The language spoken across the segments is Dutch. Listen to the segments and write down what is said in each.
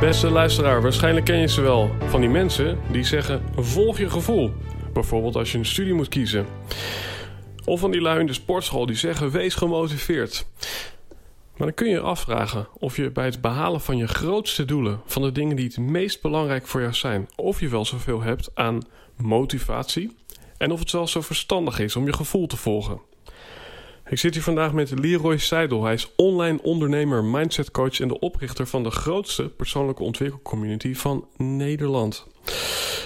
Beste luisteraar, waarschijnlijk ken je ze wel. Van die mensen die zeggen: volg je gevoel. Bijvoorbeeld als je een studie moet kiezen. Of van die lui in de sportschool die zeggen: wees gemotiveerd. Maar dan kun je je afvragen of je bij het behalen van je grootste doelen, van de dingen die het meest belangrijk voor jou zijn, of je wel zoveel hebt aan motivatie en of het wel zo verstandig is om je gevoel te volgen. Ik zit hier vandaag met Leroy Seidel. Hij is online ondernemer, mindset coach en de oprichter van de grootste persoonlijke ontwikkelcommunity van Nederland.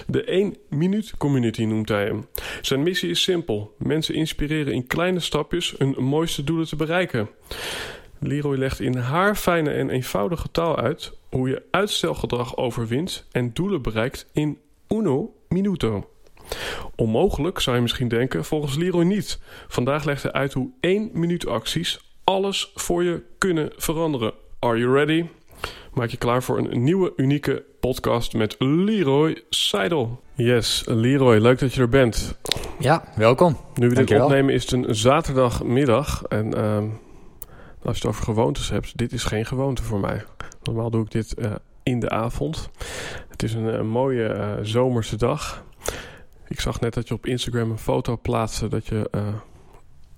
De 1 minuut community noemt hij hem. Zijn missie is simpel: mensen inspireren in kleine stapjes hun mooiste doelen te bereiken. Leroy legt in haar fijne en eenvoudige taal uit hoe je uitstelgedrag overwint en doelen bereikt in uno minuto. Onmogelijk zou je misschien denken, volgens Leroy niet. Vandaag legt hij uit hoe 1 minuut acties alles voor je kunnen veranderen. Are you ready? Maak je klaar voor een nieuwe, unieke podcast met Leroy Seidel. Yes, Leroy, leuk dat je er bent. Ja, welkom. Nu we dit Dankjewel. opnemen is het een zaterdagmiddag. En ehm, als je het over gewoontes hebt, dit is geen gewoonte voor mij. Normaal doe ik dit eh, in de avond. Het is een, eh, mooie eh, zomerse dag. Ik zag net dat je op Instagram een foto plaatste dat je eh,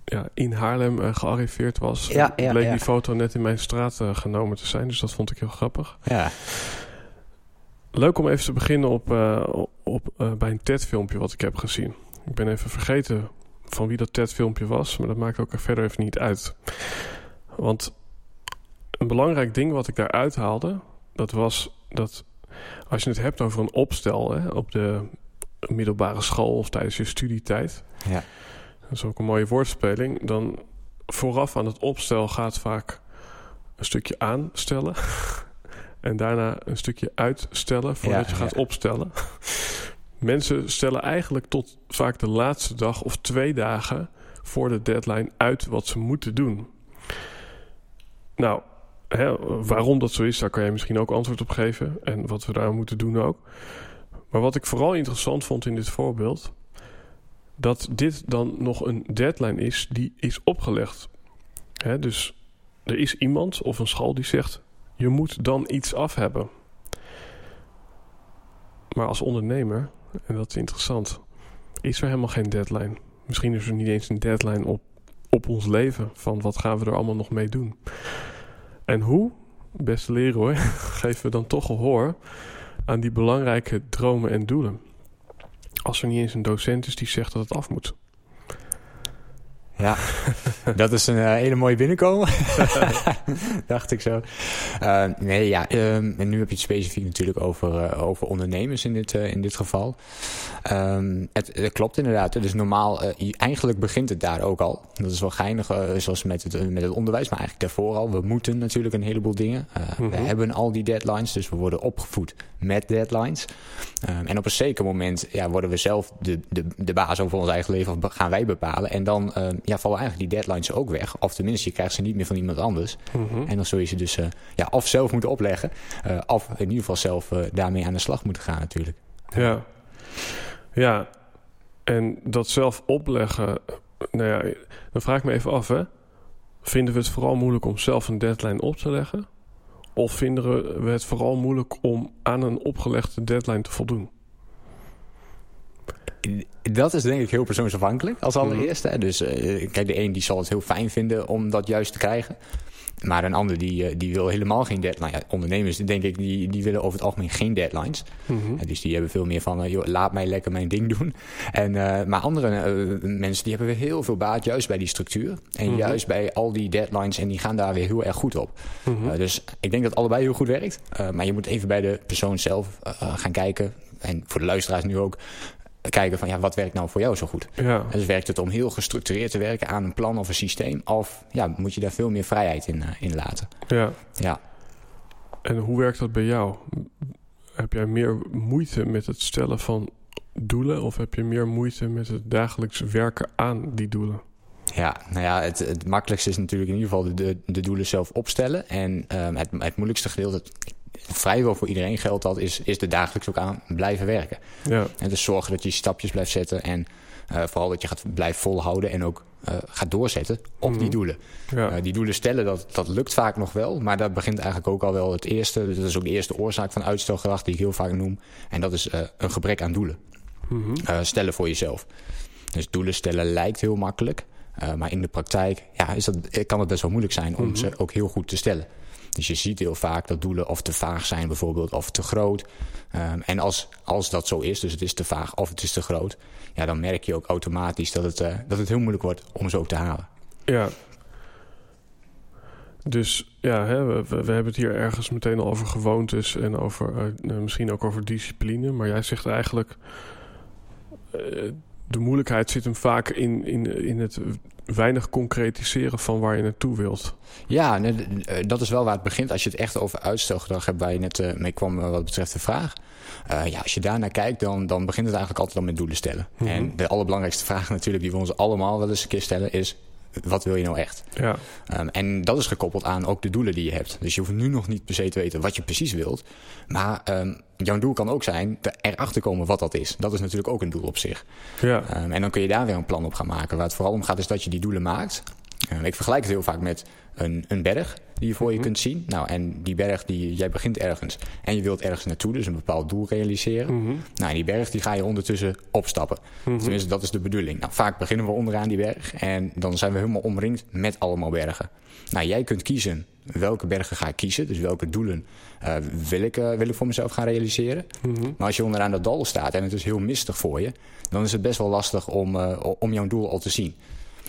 ja, in Haarlem eh, gearriveerd was. Ja, ja, Bleek ja. die foto net in mijn straat eh, genomen te zijn, dus dat vond ik heel grappig. Ja, Leuk om even te beginnen op, op, bij een TED-filmpje wat ik heb gezien. Ik ben even vergeten van wie dat TED-filmpje was, maar dat maakt ook verder even niet uit. Want een belangrijk ding wat ik daaruit haalde, dat was dat als je het hebt over een opstel hè, op de middelbare school of tijdens je studietijd, ja, dat is ook een mooie woordspeling, dan vooraf aan het opstel gaat vaak een stukje aanstellen. En daarna een stukje uitstellen voordat Ja, je gaat ja. opstellen. Mensen stellen eigenlijk tot vaak de laatste dag of twee dagen voor de deadline uit wat ze moeten doen. Nou, hè, waarom dat zo is, daar kan je misschien ook antwoord op geven. En wat we daar moeten doen ook. Maar wat ik vooral interessant vond in dit voorbeeld, dat dit dan nog een deadline is die is opgelegd. Dus er is iemand of een school die zegt: je moet dan iets af hebben. Maar als ondernemer, en dat is interessant, is er helemaal geen deadline. Misschien is er niet eens een deadline op, op ons leven van wat gaan we er allemaal nog mee doen. En hoe, beste Leroy, geven we dan toch gehoor aan die belangrijke dromen en doelen? Als er niet eens een docent is die zegt dat het af moet. Ja. dat is een eh, hele mooie binnenkomen. Dacht ik zo. Eh, nee, ja. ehm, en nu heb je het specifiek natuurlijk over, eh, over ondernemers in dit, in dit geval. Ehm, het, het klopt inderdaad. Dus normaal, eigenlijk begint het daar ook al. Dat is wel geinig, zoals met het, met het onderwijs, maar eigenlijk daarvoor al. We moeten natuurlijk een heleboel dingen. We Mhm. hebben al die deadlines, dus we worden opgevoed met deadlines. Ehm, en op een zeker moment ja, worden we zelf de, de, de baas over ons eigen leven, of gaan wij bepalen. En dan ja, vallen eigenlijk die deadlines ook weg. Of tenminste, je krijgt ze niet meer van iemand anders. Mhm. En dan zul je ze dus eh, ja, of zelf moeten opleggen, eh, of in ieder geval zelf eh, daarmee aan de slag moeten gaan natuurlijk. Ja. Ja. En dat zelf opleggen. Nou ja, dan vraag ik me even af, hè. Vinden we het vooral moeilijk om zelf een deadline op te leggen? Of vinden we het vooral moeilijk om aan een opgelegde deadline te voldoen? Dat is denk ik heel persoonsafhankelijk als allereerste. hè. Dus eh, kijk, de een die zal het heel fijn vinden om dat juist te krijgen. Maar een ander die, eh, die wil helemaal geen deadline. Ja, ondernemers, denk ik, die, die willen over het algemeen geen deadlines. Mhm. dus die hebben veel meer van, eh, joh, laat mij lekker mijn ding doen. En, maar andere mensen, die hebben weer heel veel baat juist bij die structuur. En Mhm. juist bij al die deadlines. En die gaan daar weer heel erg goed op. Mhm. Dus ik denk dat allebei heel goed werkt. Maar je moet even bij de persoon zelf gaan kijken. En voor de luisteraars nu ook. Kijken van ja, wat werkt nou voor jou zo goed? ja. Dus werkt het om heel gestructureerd te werken aan een plan of een systeem? Of ja, moet je daar veel meer vrijheid in, eh, in laten? ja. Ja. En hoe werkt dat bij jou? Heb jij meer moeite met het stellen van doelen of heb je meer moeite met het dagelijks werken aan die doelen? Ja, nou ja, het, het makkelijkste is natuurlijk in ieder geval de, de, de doelen zelf opstellen. En ehm, het, het moeilijkste gedeelte, vrijwel voor iedereen geldt dat, is, is er dagelijks ook aan blijven werken. Ja, En dus zorgen dat je stapjes blijft zetten en eh, vooral dat je gaat blijven volhouden en ook eh, gaat doorzetten op die Mhm. doelen. ja, Eh, die doelen stellen, dat, dat lukt vaak nog wel, maar dat begint eigenlijk ook al wel het eerste. Dat is ook de eerste oorzaak van uitstelgedrag die ik heel vaak noem. En dat is een gebrek aan doelen. Mhm. Stellen voor jezelf. Dus doelen stellen lijkt heel makkelijk. maar in de praktijk ja, is dat, kan het best wel moeilijk zijn om Mhm. ze ook heel goed te stellen. Dus je ziet heel vaak dat doelen of te vaag zijn bijvoorbeeld, of te groot. Ehm, en als, als dat zo is, dus het is te vaag of het is te groot... Ja, dan merk je ook automatisch dat het, eh, dat het heel moeilijk wordt om ze ook te halen. ja. Dus ja, hè, we, we hebben het hier ergens meteen al over gewoontes en over eh, misschien ook over discipline. Maar jij zegt eigenlijk, eh, de moeilijkheid zit hem vaak in, in, in het weinig concretiseren van waar je naartoe wilt. Ja, eh, dat is wel waar het begint. Als je het echt over uitstelgedrag hebt, waar je net eh, mee kwam eh, wat betreft de vraag. Ja, als je daarnaar kijkt, dan, dan begint het eigenlijk altijd al met doelen stellen. Mhm. En de allerbelangrijkste vraag natuurlijk die we ons allemaal wel eens een keer stellen is... wat wil je nou echt? Ja, Um, en dat is gekoppeld aan ook de doelen die je hebt. Dus je hoeft nu nog niet per se te weten wat je precies wilt. Maar um, jouw doel kan ook zijn te erachter komen wat dat is. Dat is natuurlijk ook een doel op zich. ja, Um, en dan kun je daar weer een plan op gaan maken. Waar het vooral om gaat is dat je die doelen maakt. Ik vergelijk het heel vaak met een, een berg die je voor je Mhm. kunt zien. Nou, en die berg, die, jij begint ergens en je wilt ergens naartoe, dus een bepaald doel realiseren. Mhm. Nou, en die berg die ga je ondertussen opstappen. Mhm. Tenminste, dat is de bedoeling. Nou, vaak beginnen we onderaan die berg en dan zijn we helemaal omringd met allemaal bergen. Nou, jij kunt kiezen welke bergen ga ik kiezen, dus welke doelen eh, wil, ik, eh, wil ik voor mezelf gaan realiseren. Maar als je onderaan dat dal staat en het is heel mistig voor je, dan is het best wel lastig om, eh, om jouw doel al te zien.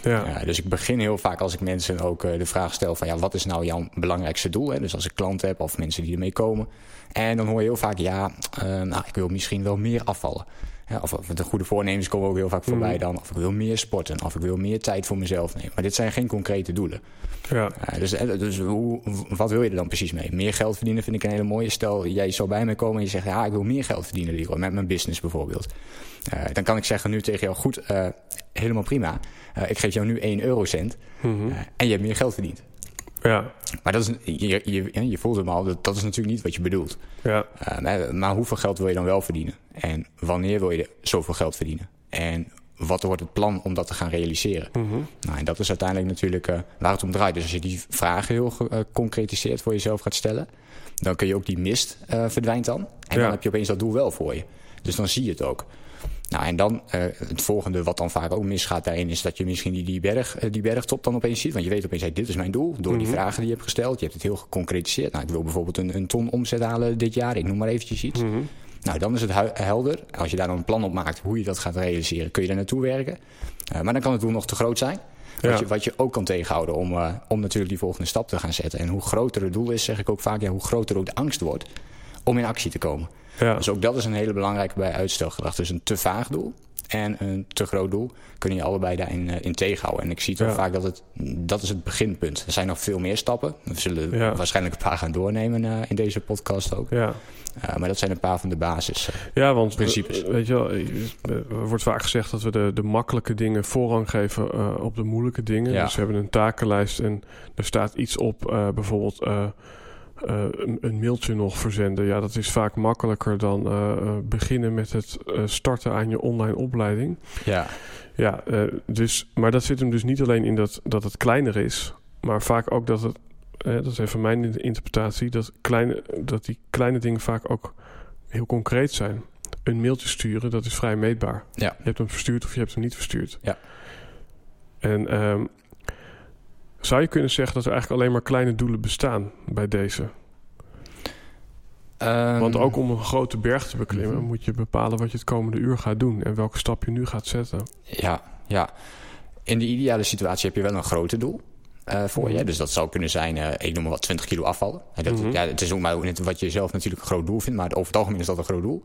Ja, dus ik begin heel vaak als ik mensen ook eh, de vraag stel van ja, wat is nou jouw belangrijkste doel? Hè? Dus als ik klanten heb of mensen die ermee komen. En dan hoor je heel vaak ja, eh, nou, ik wil misschien wel meer afvallen. Ja, of, of de goede voornemens komen ook heel vaak voorbij Mhm. dan. Of ik wil meer sporten, of ik wil meer tijd voor mezelf nemen. Maar dit zijn geen concrete doelen. ja, Ja, dus eh, dus hoe, wat wil je er dan precies mee? Meer geld verdienen vind ik een hele mooie. Stel, jij zou bij mij komen en je zegt... ja, ik wil meer geld verdienen, Leroy, met mijn business bijvoorbeeld. Eh, dan kan ik zeggen nu tegen jou... goed, eh, helemaal prima. Eh, ik geef jou nu 1 eurocent eh, en je hebt meer geld verdiend. ja, Maar dat is, je, je, je voelt hem al, dat, dat is natuurlijk niet wat je bedoelt. ja, maar, hoeveel geld wil je dan wel verdienen? En wanneer wil je zoveel geld verdienen? En wat wordt het plan om dat te gaan realiseren? Mhm. Nou, en dat is uiteindelijk natuurlijk waar het om draait. Dus als je die vragen heel ge- eh, concretiseerd voor jezelf gaat stellen, dan kun je ook die mist verdwijnt dan. En Ja. dan heb je opeens dat doel wel voor je. Dus dan zie je het ook. Nou, en dan eh, het volgende wat dan vaak ook misgaat daarin... is dat je misschien die, die, berg, eh, die bergtop dan opeens ziet. Want je weet opeens, hey, dit is mijn doel. Door die Mhm. vragen die je hebt gesteld. Je hebt het heel geconcretiseerd. Nou, ik wil bijvoorbeeld een, een ton omzet halen dit jaar. Ik noem maar eventjes iets. Mhm. Nou, dan is het helder. Als je daar dan een plan op maakt hoe je dat gaat realiseren... kun je daar naartoe werken. Eh, maar dan kan het doel nog te groot zijn. Wat, je, wat je ook kan tegenhouden om, om natuurlijk die volgende stap te gaan zetten. En hoe groter het doel is, zeg ik ook vaak... Ja, hoe groter ook de angst wordt om in actie te komen. Ja, Dus ook dat is een hele belangrijke bij uitstelgedrag. Dus een te vaag doel en een te groot doel kunnen je allebei daarin eh, in tegenhouden. En ik zie Ja. vaak dat het, dat is het beginpunt. Er zijn nog veel meer stappen. We zullen Ja. waarschijnlijk een paar gaan doornemen eh, in deze podcast ook. ja. Uh, maar dat zijn een paar van de basis. eh. Ja, want Principes. eh, weet je wel, eh, er wordt vaak gezegd dat we de, de makkelijke dingen voorrang geven eh, op de moeilijke dingen. Ja. Dus we hebben een takenlijst en er staat iets op, eh, bijvoorbeeld eh, een, een mailtje nog verzenden. Ja, dat is vaak makkelijker dan eh, eh, beginnen met het starten aan je online opleiding. Ja. Ja, dus, maar dat zit hem dus niet alleen in dat, dat het kleiner is, maar vaak ook dat het, dat is even mijn in- interpretatie, dat, kleine, dat die kleine dingen vaak ook heel concreet zijn. Een mailtje sturen, dat is vrij meetbaar. Ja. Je hebt hem verstuurd of je hebt hem niet verstuurd. Ja. En ehm, Zou je kunnen zeggen dat er eigenlijk alleen maar kleine doelen bestaan bij deze? Ehm, Want ook om een grote berg te beklimmen, Mhm. moet je bepalen wat je het komende uur gaat doen en welke stap je nu gaat zetten. Ja, ja. In de ideale situatie heb je wel een groter doel. eh, voor je. Mhm. Dus dat zou kunnen zijn, eh, ik noem maar wat, 20 kilo afvallen. En dat, Mhm. ja, het is ook maar net wat je zelf natuurlijk een groot doel vindt, maar over het algemeen is dat een groot doel.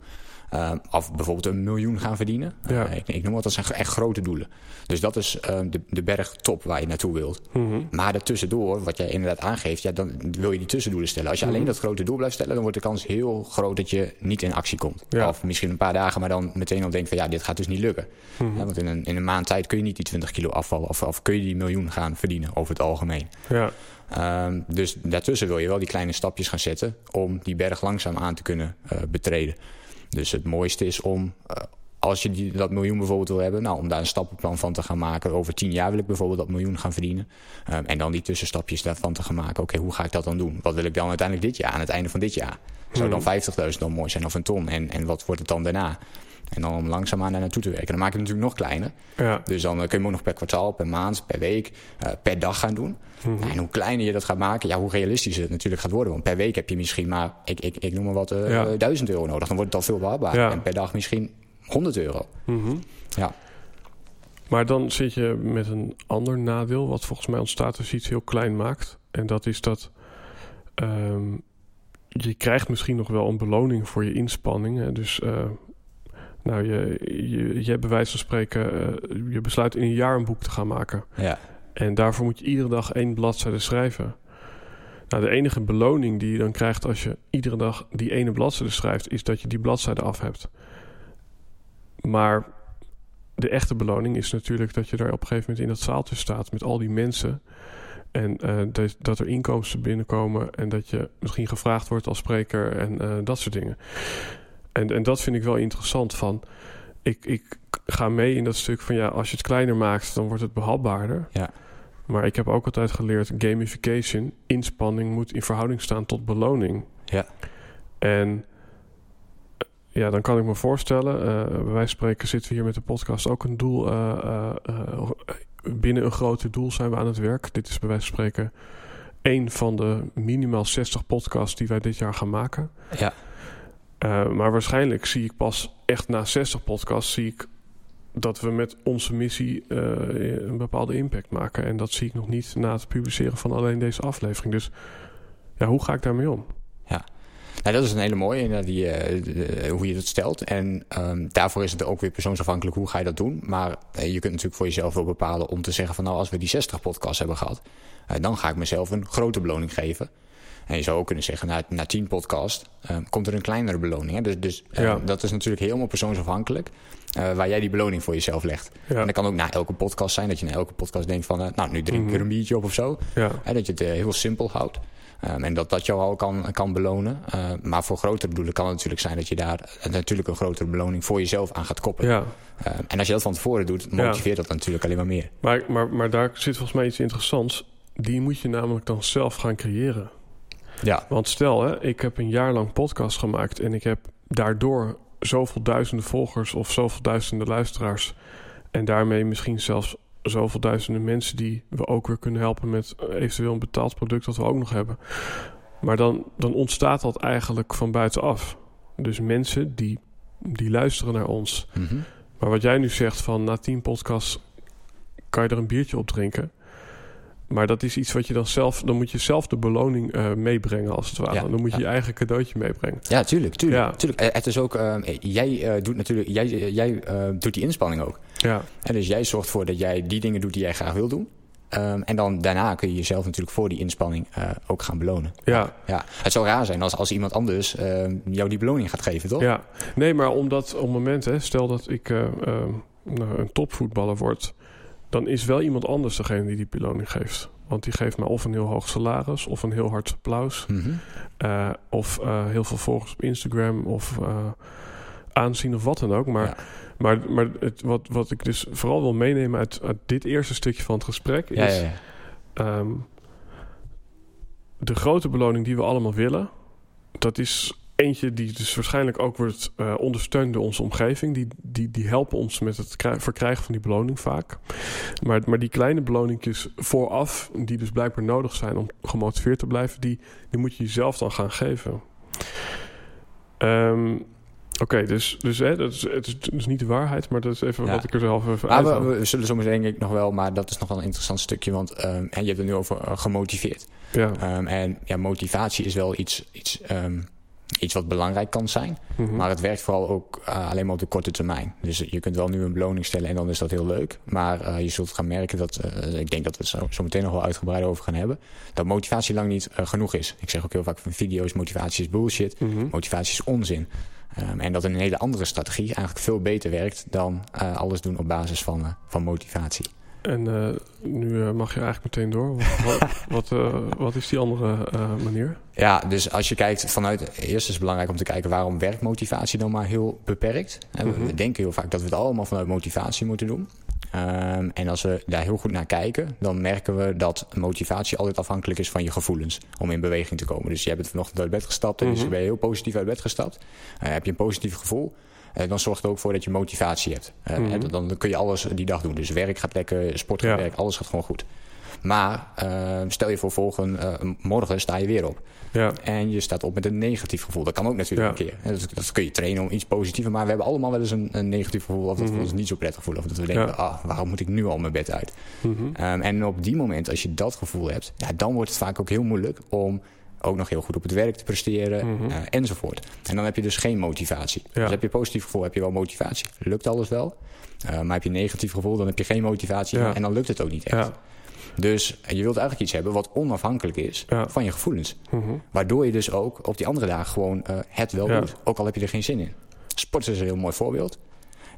Eh, of bijvoorbeeld een miljoen gaan verdienen. Ja. Eh, ik, ik noem wat, dat zijn echt grote doelen. Dus dat is eh, de, de bergtop waar je naartoe wilt. Mhm. Maar daartussendoor, wat jij inderdaad aangeeft, ja, dan wil je die tussendoelen stellen. Als je alleen Mhm. dat grote doel blijft stellen, dan wordt de kans heel groot dat je niet in actie komt. Ja. Of misschien een paar dagen, maar dan meteen al denkt van ja, dit gaat dus niet lukken. Mhm. Ja, want in een, in een maand tijd kun je niet die 20 kilo afvallen. Of, of kun je die miljoen gaan verdienen over het algemeen. Ja, Ehm, dus daartussen wil je wel die kleine stapjes gaan zetten om die berg langzaam aan te kunnen eh, betreden. Dus het mooiste is om, eh, als je die, dat miljoen bijvoorbeeld wil hebben, nou, om daar een stappenplan van te gaan maken. Over tien jaar wil ik bijvoorbeeld dat miljoen gaan verdienen. Ehm, en dan die tussenstapjes daarvan te gaan maken. Oké, hoe ga ik dat dan doen? Wat wil ik dan uiteindelijk dit jaar, aan het einde van dit jaar? Zou dan Mhm. 50.000 dan mooi zijn of een ton? En, en wat wordt het dan daarna? En dan om langzaamaan daar naartoe te werken. Dan maak je het natuurlijk nog kleiner. ja. Dus dan eh, kun je hem ook nog per kwartaal, per maand, per week, eh, per dag gaan doen. Mhm. En hoe kleiner je dat gaat maken, ja, hoe realistischer het natuurlijk gaat worden. Want per week heb je misschien maar, ik, ik, ik noem maar wat, eh Ja. 1000 euro nodig. Dan wordt het al veel behapbaar. Ja. En per dag misschien 100 euro. Mhm. Ja. Maar dan zit je met een ander nadeel, wat volgens mij ontstaat als je iets heel klein maakt. En dat is dat ehm, je krijgt misschien nog wel een beloning voor je inspanning. Hè. Dus eh, nou, je, je, je hebt bij wijze van spreken, eh, je besluit in een jaar een boek te gaan maken. Ja. En daarvoor moet je iedere dag één bladzijde schrijven. Nou, de enige beloning die je dan krijgt als je iedere dag die ene bladzijde schrijft, is dat je die bladzijde af hebt. Maar de echte beloning is natuurlijk dat je daar op een gegeven moment in dat zaaltje staat met al die mensen. En eh, dat, dat er inkomsten binnenkomen en dat je misschien gevraagd wordt als spreker en eh, dat soort dingen. En, en dat vind ik wel interessant van. Ik, ik ga mee in dat stuk van ja, als je het kleiner maakt, dan wordt het behapbaarder. Ja. Maar ik heb ook altijd geleerd, gamification, inspanning moet in verhouding staan tot beloning. Ja. En eh, ja, dan kan ik me voorstellen, eh bij wijze van spreken zitten we hier met de podcast ook een doel. eh, eh, eh, binnen een groter doel zijn we aan het werk. Dit is bij wijze van spreken één van de minimaal 60 podcasts die wij dit jaar gaan maken. Ja. Eh, maar waarschijnlijk zie ik pas echt na 60 podcasts zie ik dat we met onze missie eh, een bepaalde impact maken. En dat zie ik nog niet na het publiceren van alleen deze aflevering. Dus ja, hoe ga ik daarmee om? Nou, dat is een hele mooie, die, eh, de- hoe je dat stelt. En ehm, daarvoor is het ook weer persoonsafhankelijk hoe ga je dat doen. Maar je kunt natuurlijk voor jezelf wel bepalen om te zeggen van nou, als we die 60 podcasts hebben gehad, eh, dan ga ik mezelf een grote beloning geven. En je zou ook kunnen zeggen, na, na 10 podcasts eh, komt er een kleinere beloning. Hè? Dus, dus eh, Ja. dat is natuurlijk helemaal persoonsafhankelijk. eh, waar jij die beloning voor jezelf legt. Ja, En dat kan ook na elke podcast zijn. Dat je na elke podcast denkt van... nou, nu drink ik Mhm. er een biertje op of zo. ja, dat je het heel simpel houdt. Um, en dat dat jou al kan, kan belonen. Maar voor grotere doelen kan het natuurlijk zijn dat je daar natuurlijk een grotere beloning voor jezelf aan gaat koppelen. Uh, en als je dat van tevoren doet, motiveert dat natuurlijk alleen maar meer. Maar, maar, maar daar zit volgens mij iets interessants. Die moet je namelijk dan zelf gaan creëren. Ja, Want stel, hè, ik heb een jaar lang podcast gemaakt en ik heb daardoor zoveel duizenden volgers of zoveel duizenden luisteraars. En daarmee misschien zelfs zoveel duizenden mensen die we ook weer kunnen helpen met eventueel een betaald product dat we ook nog hebben. Maar dan, dan ontstaat dat eigenlijk van buitenaf. Dus mensen die, die luisteren naar ons. mm -hmm. Maar wat jij nu zegt van na tien podcasts kan je er een biertje op drinken. Maar dat is iets wat je dan zelf... Dan moet je zelf de beloning uh, meebrengen als het ware. Ja, dan moet je ja. je eigen cadeautje meebrengen. Ja, tuurlijk. tuurlijk, ja. tuurlijk. Het is ook... Uh, jij uh, doet natuurlijk... Jij, jij doet die inspanning ook. Ja. En dus jij zorgt ervoor dat jij die dingen doet die jij graag wil doen. Um, en dan daarna kun je jezelf natuurlijk voor die inspanning uh, ook gaan belonen. Ja. ja. Het zou raar zijn als, als iemand anders uh, jou die beloning gaat geven, toch? Ja. Nee, maar omdat op het moment, hè, stel dat ik uh, nou, een topvoetballer word, dan is wel iemand anders degene die die beloning geeft. Want die geeft mij of een heel hoog salaris, of een heel hard applaus, mm -hmm. uh, of uh, heel veel volgers op Instagram, of uh, aanzien of wat dan ook. Maar, ja. maar, maar het, wat, wat ik dus vooral wil meenemen uit, uit dit eerste stukje van het gesprek ja, is ja. Um, de grote beloning die we allemaal willen. Dat is eentje die dus waarschijnlijk ook wordt uh, ondersteund door onze omgeving. Die, die, die helpen ons met het verkrijgen van die beloning vaak. Maar, maar die kleine beloningjes vooraf, die dus blijkbaar nodig zijn om gemotiveerd te blijven, die, die moet je jezelf dan gaan geven. Um, Oké, dus, dus hè, dat is, het is dus niet de waarheid, maar dat is even wat ik er zelf even uit we, we, zullen meteen denk ik nog wel, maar dat is nog wel een interessant stukje, want um, en je hebt het nu over uh, gemotiveerd. Ja. Um, en ja, motivatie is wel iets, iets, um, iets wat belangrijk kan zijn, mm -hmm. maar het werkt vooral ook uh, alleen maar op de korte termijn. Dus je kunt wel nu een beloning stellen en dan is dat heel leuk, maar uh, je zult gaan merken dat, ik denk dat we het zo, zo meteen nog wel uitgebreid over gaan hebben, dat motivatie lang niet genoeg is. Ik zeg ook heel vaak van video's, motivatie is bullshit, mm -hmm. motivatie is onzin. Um, en dat een hele andere strategie eigenlijk veel beter werkt dan alles doen op basis van, van motivatie. En uh, nu mag je eigenlijk meteen door. Wat, wat, wat is die andere manier? Ja, dus als je kijkt vanuit... Eerst is het belangrijk om te kijken waarom werkt motivatie dan maar heel beperkt. Mm -hmm. We denken heel vaak dat we het allemaal vanuit motivatie moeten doen. Um, en als we daar heel goed naar kijken, dan merken we dat motivatie altijd afhankelijk is van je gevoelens om in beweging te komen. Dus je bent vanochtend uit bed gestapt en mm -hmm. dus ben je heel positief uit bed gestapt. Heb je een positief gevoel, dan zorgt het ook voor dat je motivatie hebt. Mm -hmm. dan, kun je alles die dag doen. Dus werk gaat lekker, sport gaat ja. werk, alles gaat gewoon goed. Maar uh, stel je voor, volgende uh, morgen sta je weer op. Ja. En je staat op met een negatief gevoel. Dat kan ook natuurlijk ja. een keer. Dat, dat, kun je trainen om iets positiever. Maar we hebben allemaal wel eens een, een negatief gevoel. Of dat mm -hmm. we ons niet zo prettig voelen. Of dat we denken, ja. ah, waarom moet ik nu al mijn bed uit? Mm -hmm. um, en op die moment, als je dat gevoel hebt... Ja, dan wordt het vaak ook heel moeilijk om ook nog heel goed op het werk te presteren mm -hmm. uh, enzovoort. En dan heb je dus geen motivatie. Ja. Dus heb je positief gevoel, heb je wel motivatie. Lukt alles wel. Uh, maar heb je een negatief gevoel, dan heb je geen motivatie. Ja. En dan lukt het ook niet echt. Ja. Dus je wilt eigenlijk iets hebben wat onafhankelijk is van je gevoelens. Mm -hmm. Waardoor je dus ook op die andere dagen gewoon uh, het wel doet. Ook al heb je er geen zin in. Sport is een heel mooi voorbeeld.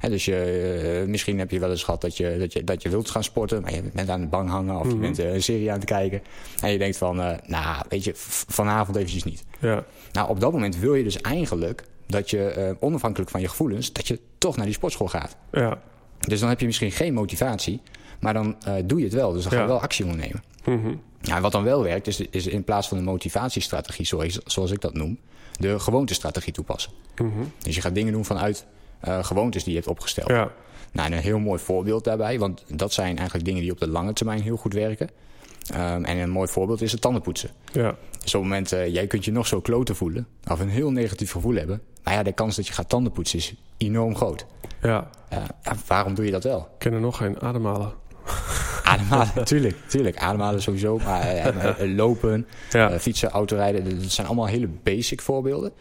He, dus je, uh, misschien heb je wel eens gehad dat je, dat, je, dat je wilt gaan sporten, maar je bent aan de bank hangen of mm -hmm. je bent uh, een serie aan het kijken. En je denkt van, nou, weet je, vanavond eventjes niet. Ja. Nou, op dat moment wil je dus eigenlijk dat je, onafhankelijk van je gevoelens, dat je toch naar die sportschool gaat. Ja. Dus dan heb je misschien geen motivatie, maar dan doe je het wel. Dus dan ga je ja. wel actie ondernemen. Mm -hmm. ja, wat dan wel werkt, is, is in plaats van de motivatiestrategie, zoals, zoals ik dat noem, de gewoontestrategie toepassen. Mm -hmm. Dus je gaat dingen doen vanuit uh, gewoontes die je hebt opgesteld. Ja. Nou, en een heel mooi voorbeeld daarbij, want dat zijn eigenlijk dingen die op de lange termijn heel goed werken. Um, en een mooi voorbeeld is het tandenpoetsen. Ja. Dus op het moment, uh, jij kunt je nog zo kloten voelen, of een heel negatief gevoel hebben. Maar ja, de kans dat je gaat tandenpoetsen is enorm groot. Ja. Uh, ja waarom doe je dat wel? Ik ken er nog geen ademhalen. Ademhalen, tuurlijk, tuurlijk. Ademhalen sowieso. Maar uh, lopen, ja. fietsen, autorijden. Dat zijn allemaal hele basic voorbeelden.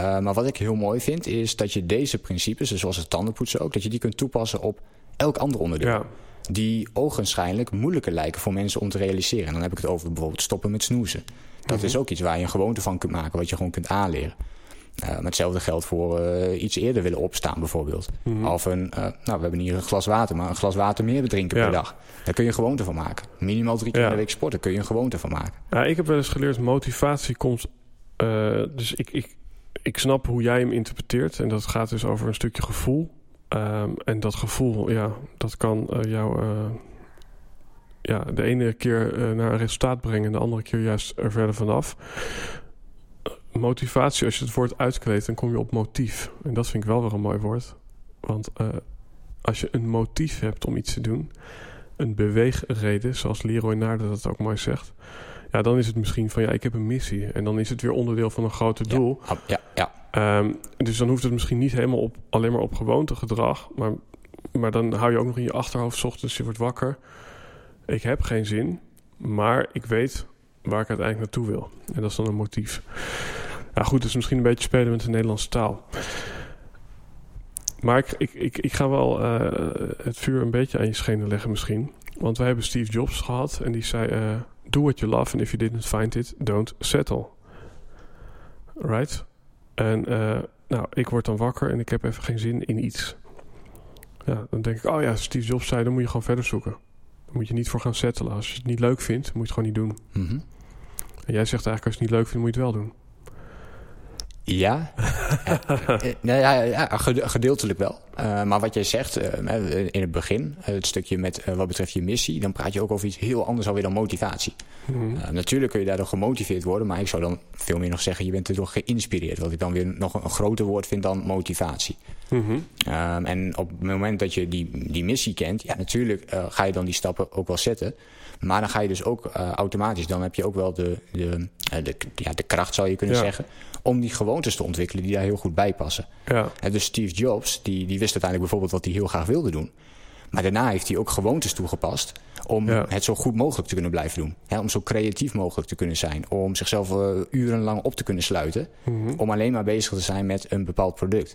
Uh, maar wat ik heel mooi vind, is dat je deze principes, dus zoals het tandenpoetsen ook, dat je die kunt toepassen op elk ander onderdeel. Ja. Die ogenschijnlijk moeilijker lijken voor mensen om te realiseren. En dan heb ik het over bijvoorbeeld stoppen met snoezen. Dat mm -hmm. is ook iets waar je een gewoonte van kunt maken, wat je gewoon kunt aanleren. Uh, maar hetzelfde geldt voor uh, iets eerder willen opstaan bijvoorbeeld. Mm -hmm. Of een, uh, nou we hebben hier een glas water, maar een glas water meer drinken ja. per dag. Daar kun je een gewoonte van maken. Minimaal drie keer ja. de week sporten, kun je een gewoonte van maken. Ja, ik heb wel eens geleerd, motivatie komt... dus ik, ik, ik snap hoe jij hem interpreteert. En dat gaat dus over een stukje gevoel. Um, en dat gevoel, ja, dat kan jou ja, de ene keer naar een resultaat brengen... en de andere keer juist er verder vanaf motivatie, als je het woord uitkleedt, dan kom je op motief. En dat vind ik wel weer een mooi woord. Want als je een motief hebt om iets te doen, een beweegreden, zoals Leroy Naarden dat ook mooi zegt, ja, dan is het misschien van ja, ik heb een missie. En dan is het weer onderdeel van een groter doel. Ja, ja. ja. Um, dus dan hoeft het misschien niet helemaal op, alleen maar op gewoontegedrag. Maar, maar dan hou je ook nog in je achterhoofd, ochtends, je wordt wakker. Ik heb geen zin, maar ik weet waar ik uiteindelijk naartoe wil. En dat is dan een motief. Ja, goed, dus misschien een beetje spelen met de Nederlandse taal. Maar ik, ik, ik, ik ga wel uh, het vuur een beetje aan je schenen leggen misschien. Want wij hebben Steve Jobs gehad en die zei... Uh, Do what you love and if you didn't find it, don't settle. Right? En uh, nou, ik word dan wakker en ik heb even geen zin in iets. Ja, dan denk ik, oh ja, Steve Jobs zei, dan moet je gewoon verder zoeken. Daar moet je niet voor gaan settelen. Als je het niet leuk vindt, moet je het gewoon niet doen. Mm -hmm. En jij zegt eigenlijk, als je het niet leuk vindt, moet je het wel doen. Ja, nou ja, ja, gedeeltelijk wel. Uh, maar wat jij zegt uh, in het begin, het stukje met uh, wat betreft je missie, dan praat je ook over iets heel anders alweer dan motivatie. Mm -hmm. natuurlijk kun je daardoor gemotiveerd worden, maar ik zou dan veel meer nog zeggen, je bent erdoor geïnspireerd. Wat ik dan weer nog een, een groter woord vind dan motivatie. Mm -hmm. en op het moment dat je die, die missie kent, ja, natuurlijk ga je dan die stappen ook wel zetten. Maar dan ga je dus ook automatisch, dan heb je ook wel de, de, de, ja, de kracht, zou je kunnen ja. zeggen om die gewoontes te ontwikkelen die daar heel goed bij passen. Ja. En dus Steve Jobs, die, die wist uiteindelijk bijvoorbeeld wat hij heel graag wilde doen. Maar daarna heeft hij ook gewoontes toegepast om ja. het zo goed mogelijk te kunnen blijven doen. om zo creatief mogelijk te kunnen zijn. Om zichzelf uh, urenlang op te kunnen sluiten. Mm -hmm. Om alleen maar bezig te zijn met een bepaald product.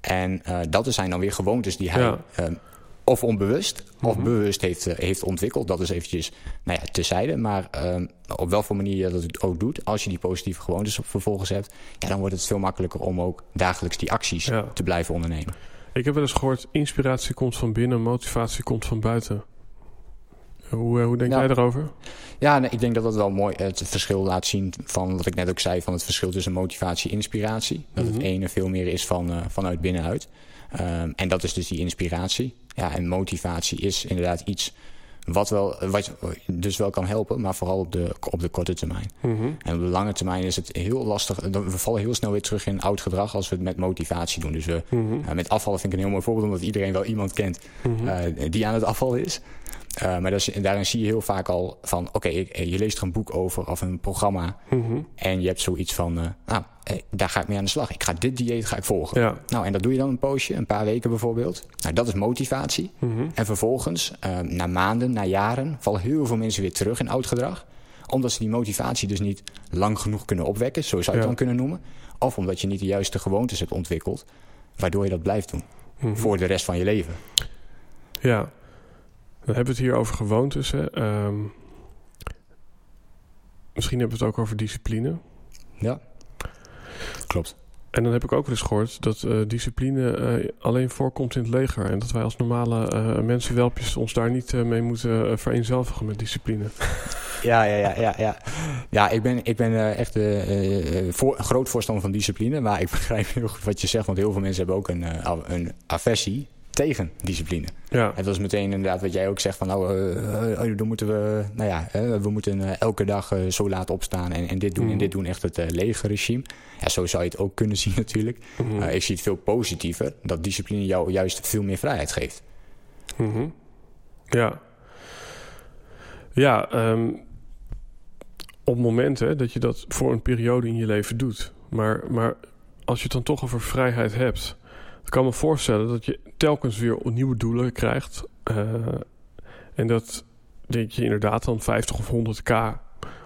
En uh, dat zijn dan weer gewoontes die hij ja. uh, of onbewust of mm -hmm. bewust heeft, uh, heeft ontwikkeld. Dat is eventjes nou ja, terzijde. Maar uh, op welke manier je dat ook doet... als je die positieve gewoontes vervolgens hebt... Ja, dan wordt het veel makkelijker om ook dagelijks die acties ja. te blijven ondernemen. Ik heb wel eens gehoord... inspiratie komt van binnen, motivatie komt van buiten. Hoe, hoe denk ja. jij daarover? Ja, nee, ik denk dat dat wel mooi het verschil laat zien van wat ik net ook zei... van het verschil tussen motivatie en inspiratie. Dat mm -hmm. het ene veel meer is van, uh, vanuit binnenuit. Um, en dat is dus die inspiratie. Ja, en motivatie is inderdaad iets wat, wel, wat dus wel kan helpen, maar vooral op de, op de korte termijn. Mm -hmm. En op de lange termijn is het heel lastig. We vallen heel snel weer terug in oud gedrag als we het met motivatie doen. Dus we, mm -hmm. uh, met afvallen vind ik een heel mooi voorbeeld, omdat iedereen wel iemand kent mm -hmm. uh, die aan het afvallen is. Uh, maar dat is, daarin zie je heel vaak al van... oké, okay, je leest er een boek over of een programma... Mm -hmm. en je hebt zoiets van... Uh, nou, daar ga ik mee aan de slag. Ik ga dit dieet ga ik volgen. Ja. Nou, en dat doe je dan een poosje, een paar weken bijvoorbeeld. Nou, dat is motivatie. Mm -hmm. En vervolgens, uh, na maanden, na jaren... vallen heel veel mensen weer terug in oud gedrag. Omdat ze die motivatie dus niet lang genoeg kunnen opwekken... zo zou je het ja. dan kunnen noemen. Of omdat je niet de juiste gewoontes hebt ontwikkeld... waardoor je dat blijft doen. Mm -hmm. Voor de rest van je leven. Ja, dan hebben we het hier over gewoontes. Hè? Um, misschien hebben we het ook over discipline. Ja, klopt. En dan heb ik ook wel eens gehoord dat uh, discipline uh, alleen voorkomt in het leger. En dat wij als normale uh, mensenwelpjes ons daar niet mee moeten vereenzelvigen met discipline. Ja, ja, ja, ja. Ja, ja ik ben, ik ben echt voor, een groot voorstander van discipline. Maar ik begrijp heel goed wat je zegt. Want heel veel mensen hebben ook een, een aversie tegen discipline. Ja. Het was meteen inderdaad wat jij ook zegt van nou, uh, uh, dan moeten we, nou ja, uh, we moeten elke dag zo laat opstaan en, en dit doen mm. en dit doen, echt het uh, legerregime. Ja, zo zou je het ook kunnen zien natuurlijk. Mm ik zie het veel positiever, dat discipline jou juist veel meer vrijheid geeft. Mm -hmm. Ja. Ja, um, op momenten dat je dat voor een periode in je leven doet. Maar, maar als je het dan toch over vrijheid hebt kan me voorstellen dat je telkens weer nieuwe doelen krijgt. Uh, en dat, dat je inderdaad dan 50 of 100k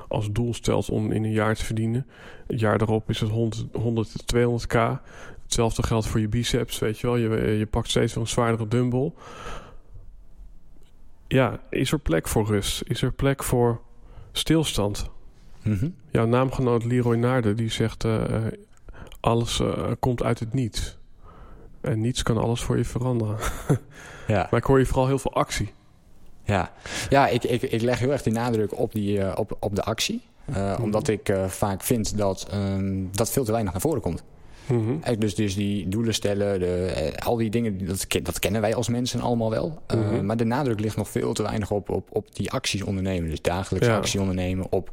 als doel stelt om in een jaar te verdienen. Het jaar daarop is het 100, 100 200k. Hetzelfde geldt voor je biceps, weet je wel. Je, je pakt steeds wel een zwaardere dumbbell. Ja, is er plek voor rust? Is er plek voor stilstand? Mm -hmm. Jouw naamgenoot Leroy Naarden die zegt... Uh, alles uh, komt uit het niets. En niets kan alles voor je veranderen. ja. Maar ik hoor je vooral heel veel actie. Ja, ja ik, ik, ik leg heel erg die nadruk op, die, uh, op, op de actie. Uh, mm -hmm. Omdat ik uh, vaak vind dat um, dat veel te weinig naar voren komt. Mm -hmm. dus, dus die doelen stellen, de, al die dingen, dat, dat kennen wij als mensen allemaal wel. Mm -hmm. maar de nadruk ligt nog veel te weinig op, op, op die acties ondernemen. Dus dagelijks ja. actie ondernemen op,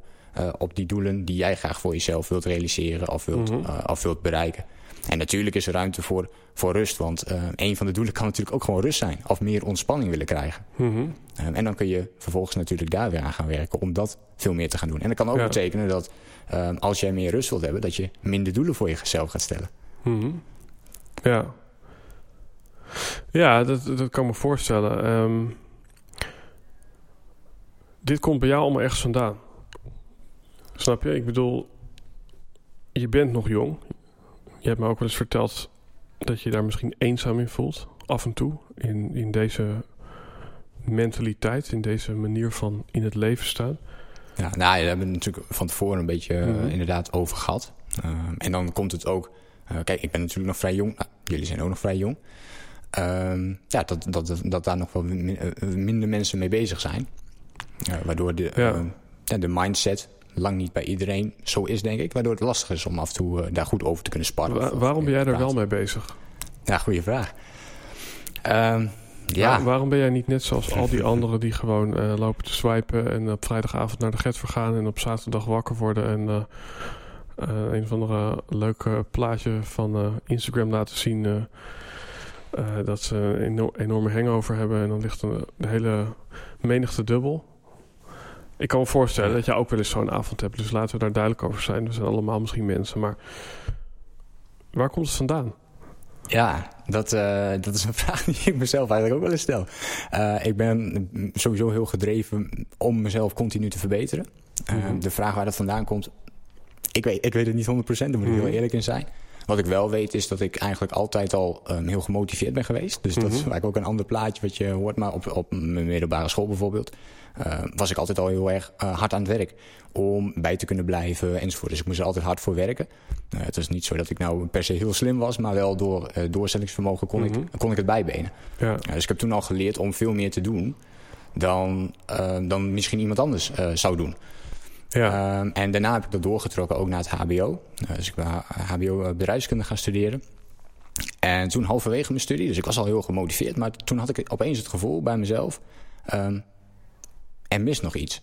op die doelen die jij graag voor jezelf wilt realiseren of wilt, of wilt bereiken. En natuurlijk is er ruimte voor, voor rust. Want uh, een van de doelen kan natuurlijk ook gewoon rust zijn. Of meer ontspanning willen krijgen. Mm -hmm. um, en dan kun je vervolgens natuurlijk daar weer aan gaan werken. Om dat veel meer te gaan doen. En dat kan ook ja. betekenen dat um, als jij meer rust wilt hebben. Dat je minder doelen voor jezelf gaat stellen. Mm -hmm. Ja. Ja, dat, dat kan me voorstellen. Um, dit komt bij jou allemaal ergens vandaan. Snap je? Ik bedoel, je bent nog jong. Je hebt me ook wel eens verteld dat je daar misschien eenzaam in voelt. Af en toe. In, in deze mentaliteit. In deze manier van in het leven staan. Ja, nou, daar hebben we natuurlijk van tevoren een beetje mm -hmm. uh, inderdaad over gehad. Uh, en dan komt het ook... Uh, kijk, ik ben natuurlijk nog vrij jong. Nou, jullie zijn ook nog vrij jong. Ehm, ja, dat, dat, dat, dat, daar nog wel min, minder mensen mee bezig zijn. waardoor de, ja. de mindset lang niet bij iedereen zo is, denk ik. Waardoor het lastig is om af en toe daar goed over te kunnen sparren. waarom ben jij daar wel mee bezig? Ja, goede vraag. Um, ja. waarom ben jij niet net zoals al die anderen die gewoon uh, lopen te swipen en op vrijdagavond naar de get vergaan en op zaterdag wakker worden en uh, uh, een of andere leuke plaatje van Instagram laten zien dat ze een enorme hangover hebben en dan ligt een, de hele menigte dubbel. Ik kan me voorstellen dat jij ook wel eens zo'n avond hebt, dus laten we daar duidelijk over zijn. We zijn allemaal misschien mensen, maar waar komt het vandaan? Ja, dat, uh, dat is een vraag die ik mezelf eigenlijk ook wel eens stel. Uh, ik ben sowieso heel gedreven om mezelf continu te verbeteren. Uh, De vraag waar dat vandaan komt, ik weet, ik weet het niet 100%, daar moet ik heel mhm. eerlijk in zijn. Wat ik wel weet is dat ik eigenlijk altijd al um, heel gemotiveerd ben geweest. Dus dat is eigenlijk mhm. ook een ander plaatje wat je hoort. Maar op, op mijn middelbare school bijvoorbeeld uh, was ik altijd al heel erg uh, hard aan het werk. Om bij te kunnen blijven enzovoort. Dus ik moest er altijd hard voor werken. Uh, het is niet zo dat ik nou per se heel slim was. Maar wel door doorzettingsvermogen kon, ik, mhm. kon ik het bijbenen. Ja. dus ik heb toen al geleerd om veel meer te doen. Dan, dan misschien iemand anders zou doen. Ja. Um, en daarna heb ik dat doorgetrokken ook naar het HBO. dus ik ben HBO bedrijfskunde gaan studeren. En toen halverwege mijn studie, dus ik was al heel gemotiveerd, maar toen had ik opeens het gevoel bij mezelf: um, er mist nog iets.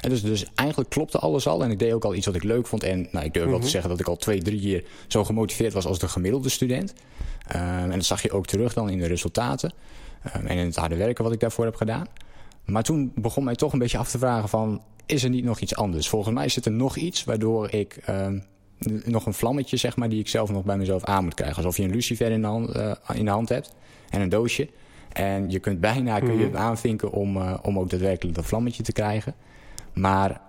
En dus, dus eigenlijk klopte alles al. En ik deed ook al iets wat ik leuk vond. En nou, ik durf wel te mhm. zeggen dat ik al twee, drie keer zo gemotiveerd was als de gemiddelde student. Um, en dat zag je ook terug dan in de resultaten. Um, en in het harde werken wat ik daarvoor heb gedaan. Maar toen begon mij toch een beetje af te vragen van... is er niet nog iets anders? Volgens mij zit er nog iets waardoor ik... Um, nog een vlammetje, zeg maar, die ik zelf nog bij mezelf aan moet krijgen. Alsof je een lucifer in de hand, uh, in de hand hebt en een doosje. En je kunt bijna kun je mhm. aanvinken om, uh, om ook daadwerkelijk dat vlammetje te krijgen. Maar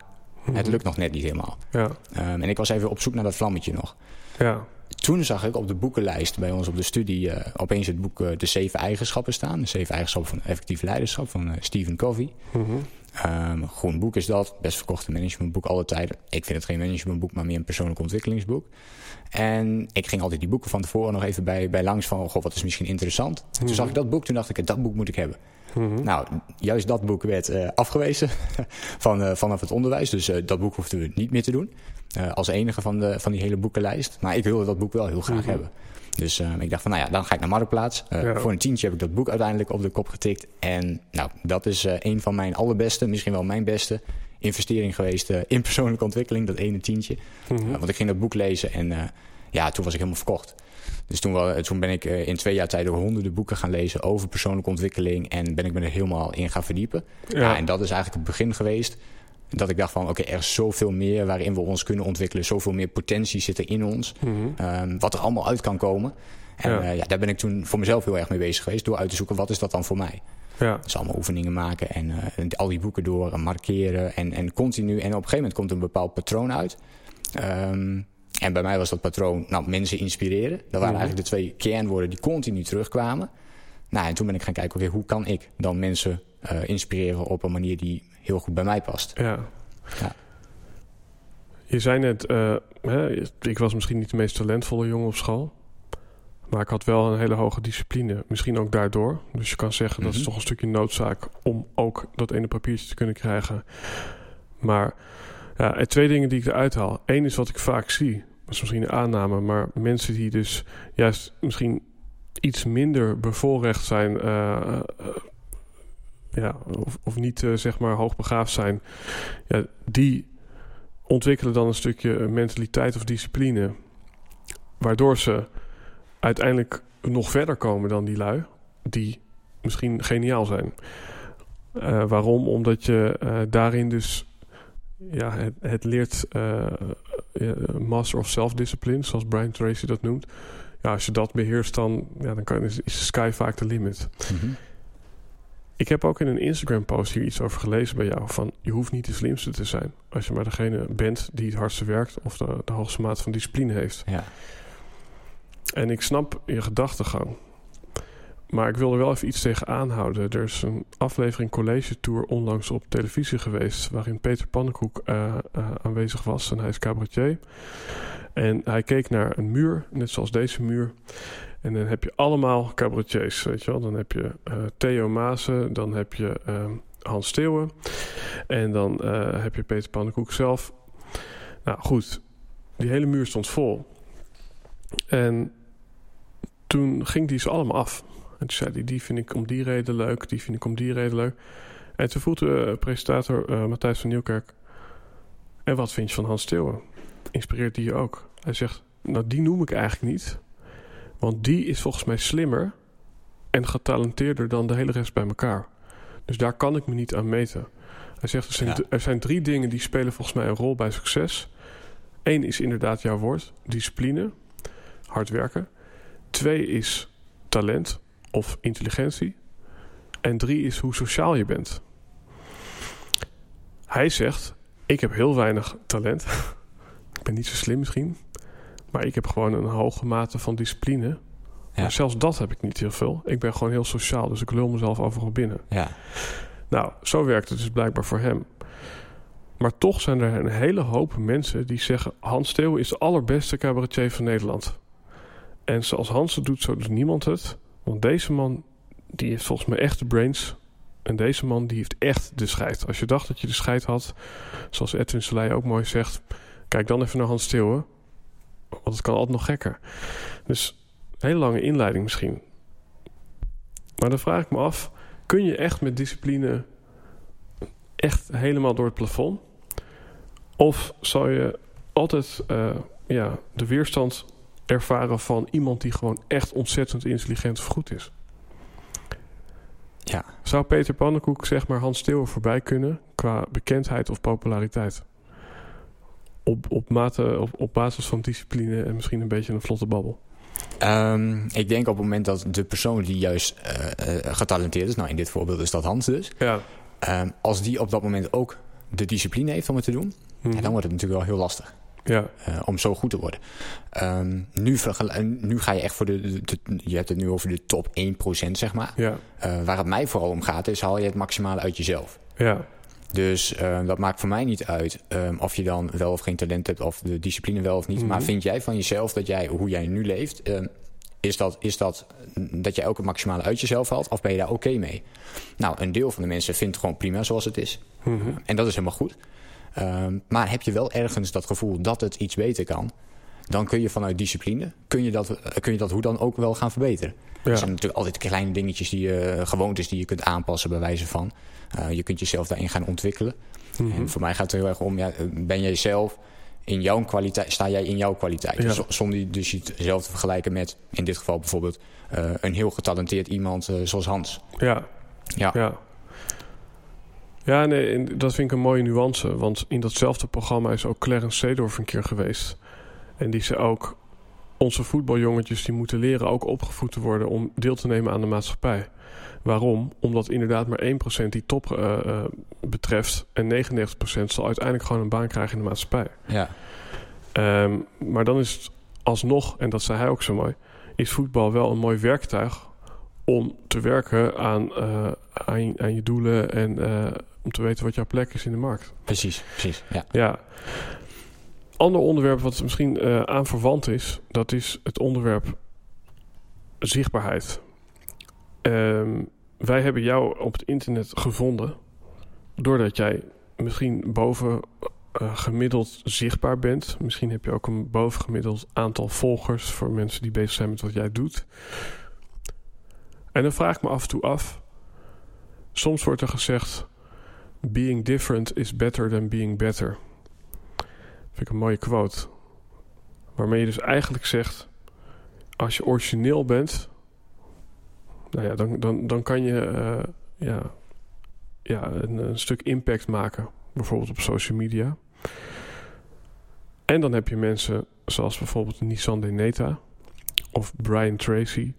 het mhm. lukt nog net niet helemaal. Ja. Um, en ik was even op zoek naar dat vlammetje nog. Ja. Toen zag ik op de boekenlijst bij ons op de studie uh, opeens het boek uh, De Zeven Eigenschappen staan. De Zeven Eigenschappen van Effectief Leiderschap van Stephen Covey. Mm -hmm. um, groen boek is dat. Best verkochte managementboek alle tijden. Ik vind het geen managementboek, maar meer een persoonlijk ontwikkelingsboek. En ik ging altijd die boeken van tevoren nog even bij, bij langs van... Goh, wat is misschien interessant. Toen mhm. zag ik dat boek, toen dacht ik, dat boek moet ik hebben. Mhm. Nou, juist dat boek werd uh, afgewezen van, uh, vanaf het onderwijs. Dus uh, dat boek hoefden we niet meer te doen. als enige van, de, van die hele boekenlijst. Maar ik wilde dat boek wel heel graag mhm. hebben. Dus ik dacht van, nou ja, dan ga ik naar Marktplaats. Ja. Voor een tientje heb ik dat boek uiteindelijk op de kop getikt. En nou, dat is een van mijn allerbeste, misschien wel mijn beste investering geweest in persoonlijke ontwikkeling, dat ene tientje. Mm want ik ging dat boek lezen en ja, toen was ik helemaal verkocht. Dus toen, wel, toen ben ik uh, in twee jaar tijd honderden boeken gaan lezen over persoonlijke ontwikkeling. En ben ik me er helemaal in gaan verdiepen. Ja. ja en dat is eigenlijk het begin geweest. Dat ik dacht van, oké, er is zoveel meer waarin we ons kunnen ontwikkelen. Zoveel meer potentie zit er in ons. Mm um, wat er allemaal uit kan komen. En ja. ja. daar ben ik toen voor mezelf heel erg mee bezig geweest. Door uit te zoeken, wat is dat dan voor mij? Ja. Dus allemaal oefeningen maken en, uh, en al die boeken door en markeren en, en continu. En op een gegeven moment komt een bepaald patroon uit. Um, en bij mij was dat patroon, nou, mensen inspireren. Dat waren mhm. eigenlijk de twee kernwoorden die continu terugkwamen. Nou, en toen ben ik gaan kijken, oké, hoe kan ik dan mensen uh, inspireren op een manier die heel goed bij mij past. Ja. ja. Je zei net, uh, hè, ik was misschien niet de meest talentvolle jongen op school. Maar ik had wel een hele hoge discipline. Misschien ook daardoor. Dus je kan zeggen dat is mhm. toch een stukje noodzaak om ook dat ene papiertje te kunnen krijgen. Maar ja, twee dingen die ik eruit haal. Eén is wat ik vaak zie. Dat is misschien een aanname. Maar mensen die dus juist misschien iets minder bevoorrecht zijn. Uh, ja, of, niet uh, zeg maar hoogbegaafd zijn. Ja, die ontwikkelen dan een stukje mentaliteit of discipline. Waardoor ze uiteindelijk nog verder komen dan die lui, die misschien geniaal zijn. Waarom? Omdat je daarin dus ja, het, het leert uh, master of self-discipline, zoals Brian Tracy dat noemt. Ja, als je dat beheerst, dan, ja, dan kan, is de sky vaak de limit. Mm -hmm. Ik heb ook in een Instagram-post hier iets over gelezen bij jou. Van je hoeft niet de slimste te zijn. Als je maar degene bent die het hardste werkt of de, de hoogste mate van discipline heeft. Ja. En ik snap je gedachtegang. Maar ik wil er wel even iets tegen aanhouden. Er is een aflevering College Tour onlangs op televisie geweest... waarin Peter Pannenkoek uh, uh, aanwezig was. En hij is cabaretier. En hij keek naar een muur, net zoals deze muur. En dan heb je allemaal cabaretiers, weet je wel. Dan heb je uh, Theo Maassen, dan heb je Hans Steeuwen... en dan heb je Peter Pannenkoek zelf... Nou goed, die hele muur stond vol. En toen ging die ze allemaal af. En toen zei hij, die vind ik om die reden leuk, die vind ik om die reden leuk. En toen vroeg de presentator uh, Matthijs van Nieuwkerk... En wat vind je van Hans Steeuwen? Inspireert die je ook? Hij zegt, nou die noem ik eigenlijk niet. Want die is volgens mij slimmer en getalenteerder dan de hele rest bij elkaar. Dus daar kan ik me niet aan meten. Hij zegt, er zijn, Ja. er zijn drie dingen die spelen volgens mij een rol bij succes. Eén is inderdaad jouw woord, discipline, hard werken. Twee is talent of intelligentie. En drie is hoe sociaal je bent. Hij zegt, ik heb heel weinig talent. ik ben niet zo slim misschien. Maar ik heb gewoon een hoge mate van discipline. Ja. Maar zelfs dat heb ik niet heel veel. Ik ben gewoon heel sociaal, dus ik lul mezelf overal binnen. Ja. Nou, zo werkt het dus blijkbaar voor hem. Maar toch zijn er een hele hoop mensen die zeggen... Hans Steeuwen is de allerbeste cabaretier van Nederland. En zoals Hans het doet, zo doet niemand het. Want deze man, die heeft volgens mij echt de brains. En deze man, die heeft echt de scheid. Als je dacht dat je de scheid had, zoals Edwin Selei ook mooi zegt... Kijk dan even naar Hans Steeuwen. Want het kan altijd nog gekker. Dus een hele lange inleiding misschien. Maar dan vraag ik me af... Kun je echt met discipline echt helemaal door het plafond? Of zal je altijd eh, ja, de weerstand ervaren van iemand die gewoon echt ontzettend intelligent of goed is? Ja. Zou Peter Pannenkoek zeg maar Hans Steeuwen voorbij kunnen qua bekendheid of populariteit? Op, op, mate, op, op basis van discipline en misschien een beetje een vlotte babbel. Ehm, ik denk op het moment dat de persoon die juist eh, eh, getalenteerd is, nou in dit voorbeeld is dat Hans dus, Ja. ehm, als die op dat moment ook de discipline heeft om het te doen, Mhm. dan wordt het natuurlijk wel heel lastig ja. eh, om zo goed te worden. Ehm, nu, nu ga je echt voor de, je hebt het nu over de top 1%, zeg maar. ja, Eh, waar het mij vooral om gaat, is haal je het maximale uit jezelf. ja, Dus eh, dat maakt voor mij niet uit ehm, of je dan wel of geen talent hebt of de discipline wel of niet. Mhm. Maar vind jij van jezelf dat jij, hoe jij nu leeft, ehm, is, dat, is dat dat jij ook het maximale uit jezelf haalt of ben je daar oké mee? Nou, een deel van de mensen vindt het gewoon prima zoals het is. Mhm. En dat is helemaal goed. Ehm, maar heb je wel ergens dat gevoel dat het iets beter kan, dan kun je vanuit discipline, kun je dat, eh, kun je dat hoe dan ook wel gaan verbeteren. ja. Er zijn natuurlijk altijd kleine dingetjes, die je, gewoontes die je kunt aanpassen bij wijze van. Eh, je kunt jezelf daarin gaan ontwikkelen. Mhm. En voor mij gaat het heel erg om, ja, ben jij zelf in jouw kwaliteit, sta jij in jouw kwaliteit? Ja. Zonder dus jezelf te vergelijken met, in dit geval bijvoorbeeld, eh, een heel getalenteerd iemand eh, zoals Hans. ja. Ja, Ja. Ja, nee, dat vind ik een mooie nuance. Want in datzelfde programma is ook Clarence Seedorf een keer geweest. En die zei ook... Onze voetbaljongetjes die moeten leren ook opgevoed te worden... om deel te nemen aan de maatschappij. Waarom? Omdat inderdaad maar 1% die top eh, eh, betreft... en 99% zal uiteindelijk gewoon een baan krijgen in de maatschappij. ja, Ehm, maar dan is het alsnog, en dat zei hij ook zo mooi... is voetbal wel een mooi werktuig... om te werken aan, eh, aan, aan je doelen... en om te weten wat jouw plek is in de markt. precies, precies. Ja. Ja. Ander onderwerp wat misschien eh aan verwant is... dat is het onderwerp zichtbaarheid. Ehm, wij hebben jou op het internet gevonden... doordat jij misschien boven eh, gemiddeld zichtbaar bent. Misschien heb je ook een bovengemiddeld aantal volgers... voor mensen die bezig zijn met wat jij doet. En dan vraag ik me af en toe af... soms wordt er gezegd... Being different is better than being better. Vind ik een mooie quote. Waarmee je dus eigenlijk zegt... Als je origineel bent... Nou ja, dan, dan, dan kan je eh, ja, ja, een, stuk impact maken. Bijvoorbeeld op social media. En dan heb je mensen zoals bijvoorbeeld Nissan Deneta... Of Brian Tracy...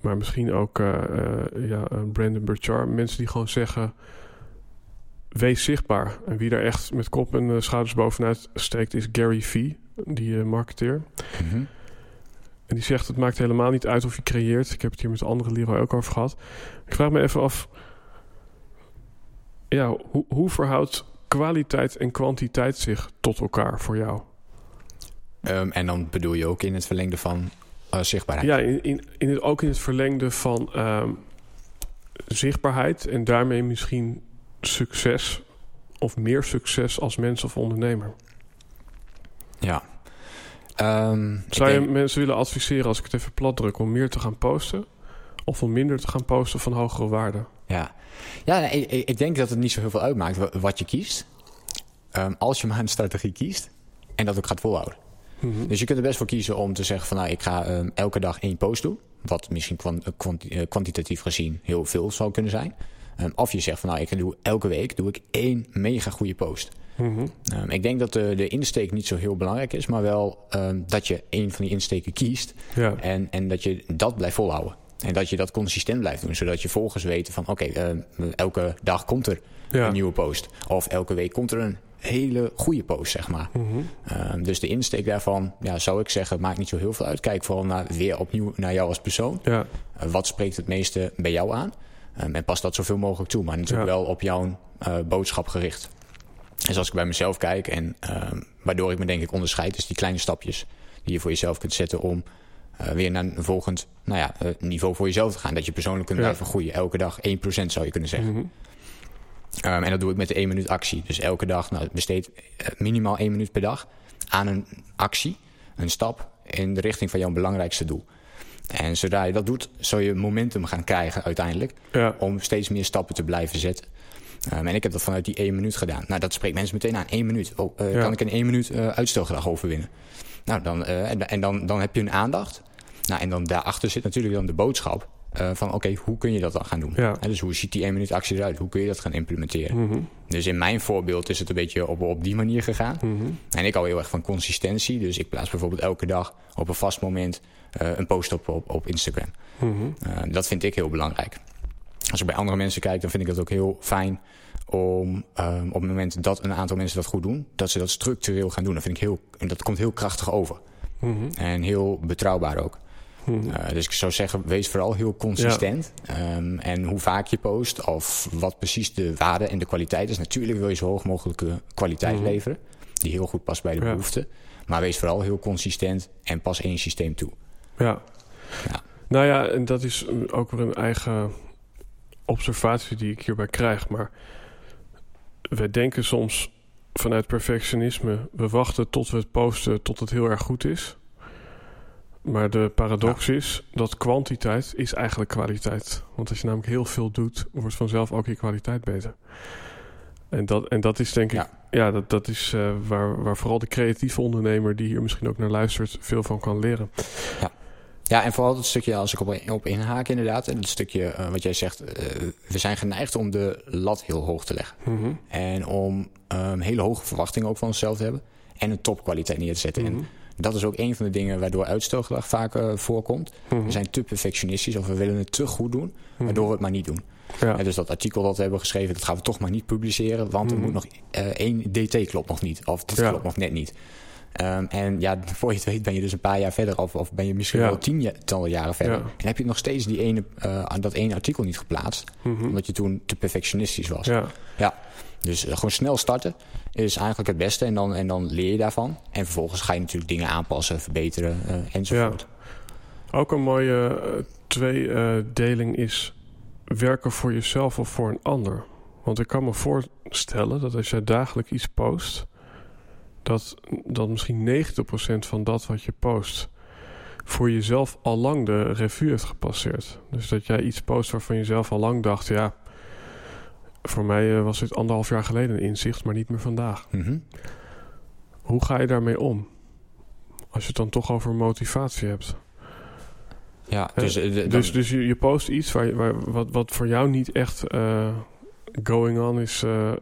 Maar misschien ook eh, eh, ja, Brandon Burchard. Mensen die gewoon zeggen wees zichtbaar. En wie daar echt met kop en eh, schouders bovenuit steekt is Gary Vee, die eh, marketeer. Mhm. En die zegt, het maakt helemaal niet uit of je creëert. Ik heb het hier met de andere Leroy ook over gehad. Ik vraag me even af... Ja, hoe, hoe verhoudt kwaliteit en kwantiteit zich tot elkaar voor jou? Ehm, en dan bedoel je ook in het verlengde van eh, zichtbaarheid. Ja, in, in, in het, ook in het verlengde van ehm, zichtbaarheid... en daarmee misschien succes of meer succes als mens of ondernemer. Ja. Ik Zou je denk- mensen willen adviseren, als ik het even plat druk, om meer te gaan posten? Of om minder te gaan posten van hogere waarden? Ja, ja nee, ik, ik- denk dat het niet zo heel veel uitmaakt wa- wat je kiest. Ehm, als je maar een strategie kiest en dat ook gaat volhouden. Mhm. Dus je kunt er best voor kiezen om te zeggen van nou, ik ga ehm, elke dag één post doen. Wat misschien eh, eh, kwantitatief gezien heel veel zou kunnen zijn. Ehm, of je zegt van nou, ik doe elke week doe ik één mega goede post. Mhm. Ehm, ik denk dat de, de insteek niet zo heel belangrijk is, maar wel ehm, dat je één van die insteken kiest. Ja. En, en dat je dat blijft volhouden. En dat je dat consistent blijft doen. Zodat je volgers weten van oké, eh, elke dag komt er Ja. een nieuwe post. Of elke week komt er een hele goede post, zeg maar. Mhm. Ehm, dus de insteek daarvan, ja, zou ik zeggen, maakt niet zo heel veel uit. Kijk vooral naar, weer opnieuw naar jou als persoon. Ja. Eh, wat spreekt het meeste bij jou aan? Ehm, en pas dat zoveel mogelijk toe. Maar natuurlijk Ja. wel op jouw eh, boodschap gericht. Dus als ik bij mezelf kijk en ehm, waardoor ik me denk ik onderscheid, is die kleine stapjes die je voor jezelf kunt zetten om eh, weer naar een volgend nou ja, eh, niveau voor jezelf te gaan. Dat je persoonlijk kunt Ja. blijven groeien. Elke dag 1% zou je kunnen zeggen. Mhm. Ehm, en dat doe ik met de 1 minuut actie. Dus elke dag nou, besteed minimaal 1 minuut per dag aan een actie, een stap in de richting van jouw belangrijkste doel. En zodra je dat doet, zul je momentum gaan krijgen uiteindelijk Ja. om steeds meer stappen te blijven zetten. Ehm, en ik heb dat vanuit die 1 minuut gedaan. Nou, dat spreekt mensen meteen aan. 1 minuut. Oh, eh, Ja. Kan ik in 1 minuut eh, uitstelgedrag overwinnen? Nou, dan, eh, en, en dan, dan heb je een aandacht. Nou, en dan daarachter zit natuurlijk dan de boodschap van oké, hoe kun je dat dan gaan doen? Ja. Hè, dus hoe ziet die 1 minuut actie eruit? Hoe kun je dat gaan implementeren? Mhm. Dus in mijn voorbeeld is het een beetje op, op die manier gegaan. Mhm. En ik hou heel erg van consistentie. Dus ik plaats bijvoorbeeld elke dag op een vast moment een post op, op, op Instagram. Mhm. Eh, dat vind ik heel belangrijk. Als ik bij andere mensen kijk, dan vind ik het ook heel fijn om ehm, op het moment dat een aantal mensen dat goed doen, dat ze dat structureel gaan doen. Dat vind ik heel, en dat komt heel krachtig over. Mhm. En heel betrouwbaar ook. Mhm. Eh, dus ik zou zeggen, wees vooral heel consistent. Ehm, en hoe vaak je post, of wat precies de waarde en de kwaliteit is. Natuurlijk wil je zo hoog mogelijke kwaliteit leveren, die heel goed past bij de Ja. behoeften. Maar wees vooral heel consistent en pas één systeem toe. Ja. Ja. Nou ja, en dat is ook weer een eigen observatie die ik hierbij krijg. Maar we denken soms vanuit perfectionisme... we wachten tot we het posten tot het heel erg goed is. Maar de paradox is dat kwantiteit is eigenlijk kwaliteit. Want als je namelijk heel veel doet... wordt vanzelf ook je kwaliteit beter. En dat, en dat is denk ik... Ja. Ja, dat, dat is eh, waar, waar vooral de creatieve ondernemer... die hier misschien ook naar luistert, veel van kan leren. Ja, en vooral dat stukje, als ik op, op inhaak inderdaad, en dat stukje eh, wat jij zegt, eh, we zijn geneigd om de lat heel hoog te leggen. Mhm. En om ehm, hele hoge verwachtingen ook van onszelf te hebben. En een topkwaliteit neer te zetten. Mhm. En dat is ook een van de dingen waardoor uitstelgedrag vaak eh, voorkomt. Mhm. We zijn te perfectionistisch of we willen het te goed doen, waardoor we het maar niet doen. Ja. En dus dat artikel dat we hebben geschreven, dat gaan we toch maar niet publiceren. Want Mhm. er moet nog één DT klopt nog niet. Of dit Ja. klopt nog net niet. Ehm, en ja, voor je het weet ben je dus een paar jaar verder. Of, of ben je misschien Ja. wel tientallen jaren verder. Ja. En heb je nog steeds die ene, aan dat ene artikel niet geplaatst. Mhm. Omdat je toen te perfectionistisch was. Ja. Ja, dus eh, gewoon snel starten is eigenlijk het beste. En dan, en dan leer je daarvan. En vervolgens ga je natuurlijk dingen aanpassen, verbeteren eh, enzovoort. Ook een mooie tweedeling is werken voor jezelf of voor een ander. Want ik kan me voorstellen dat als jij dagelijks iets post, dat, dat misschien 90% van dat wat je post voor jezelf al lang de revue heeft gepasseerd. Dus dat jij iets post waarvan je zelf al lang dacht, ja, voor mij eh, was dit anderhalf jaar geleden een inzicht, maar niet meer vandaag. Mhm. Hoe ga je daarmee om? Als je het dan toch over motivatie hebt. Ja, Hè? dus, eh, dan- Dus, dus je, je post iets waar, waar, wat, wat voor jou niet echt eh, going on is eh, eh,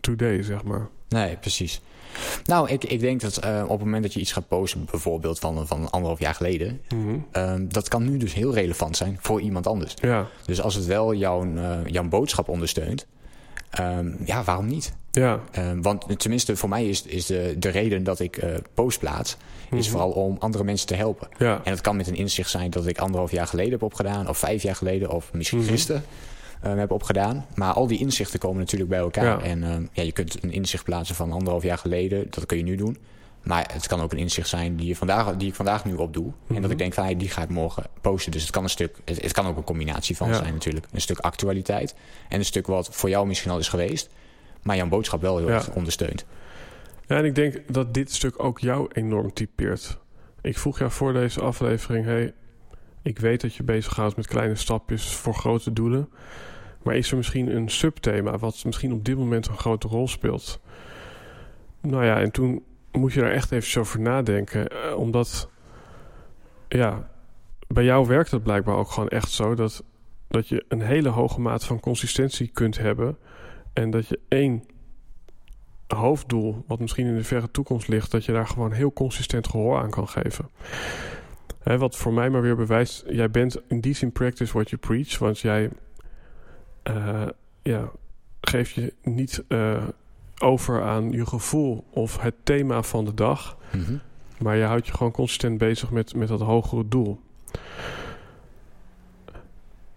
today, zeg maar. Nee, precies. Nou, ik, ik denk dat eh, op het moment dat je iets gaat posten, bijvoorbeeld van, van anderhalf jaar geleden, ehm, dat kan nu dus heel relevant zijn voor iemand anders. Ja, Dus als het wel jouw, eh, jouw boodschap ondersteunt, ehm, ja, waarom niet? ja. Ehm, want tenminste, voor mij is, is de, de reden dat ik eh, post plaats, is Mhm. vooral om andere mensen te helpen. Ja, En dat kan met een inzicht zijn dat ik anderhalf jaar geleden heb opgedaan, of vijf jaar geleden, of misschien Mhm. gisteren eh, heb opgedaan. Maar al die inzichten komen natuurlijk bij elkaar. Ja. En ehm, ja, je kunt een inzicht plaatsen van anderhalf jaar geleden, dat kun je nu doen. Maar het kan ook een inzicht zijn die, je vandaag, die ik vandaag nu opdoe. En dat Mhm. ik denk van, hey, die ga ik morgen posten. Dus het kan een stuk, het, het kan ook een combinatie van Ja. zijn natuurlijk. Een stuk actualiteit en een stuk wat voor jou misschien al is geweest. Maar jouw boodschap wel heel Ja. erg ondersteunt. Ja, en ik denk dat dit stuk ook jou enorm typeert. Ik vroeg jou voor deze aflevering: hey, ik weet dat je bezig gaat met kleine stapjes voor grote doelen. Maar is er misschien een subthema wat misschien op dit moment een grote rol speelt? Nou ja, en toen moet je daar echt even over nadenken. eh, omdat, ja, bij jou werkt het blijkbaar ook gewoon echt zo dat, dat je een hele hoge mate van consistentie kunt hebben. En dat je één hoofddoel, wat misschien in de verre toekomst ligt, dat je daar gewoon heel consistent gehoor aan kan geven. Wat voor mij maar weer bewijst, jij bent in die zin practice what you preach, want jij ja, geeft je niet eh, over aan je gevoel of het thema van de dag, Mhm. maar je houdt je gewoon consistent bezig met, met dat hogere doel.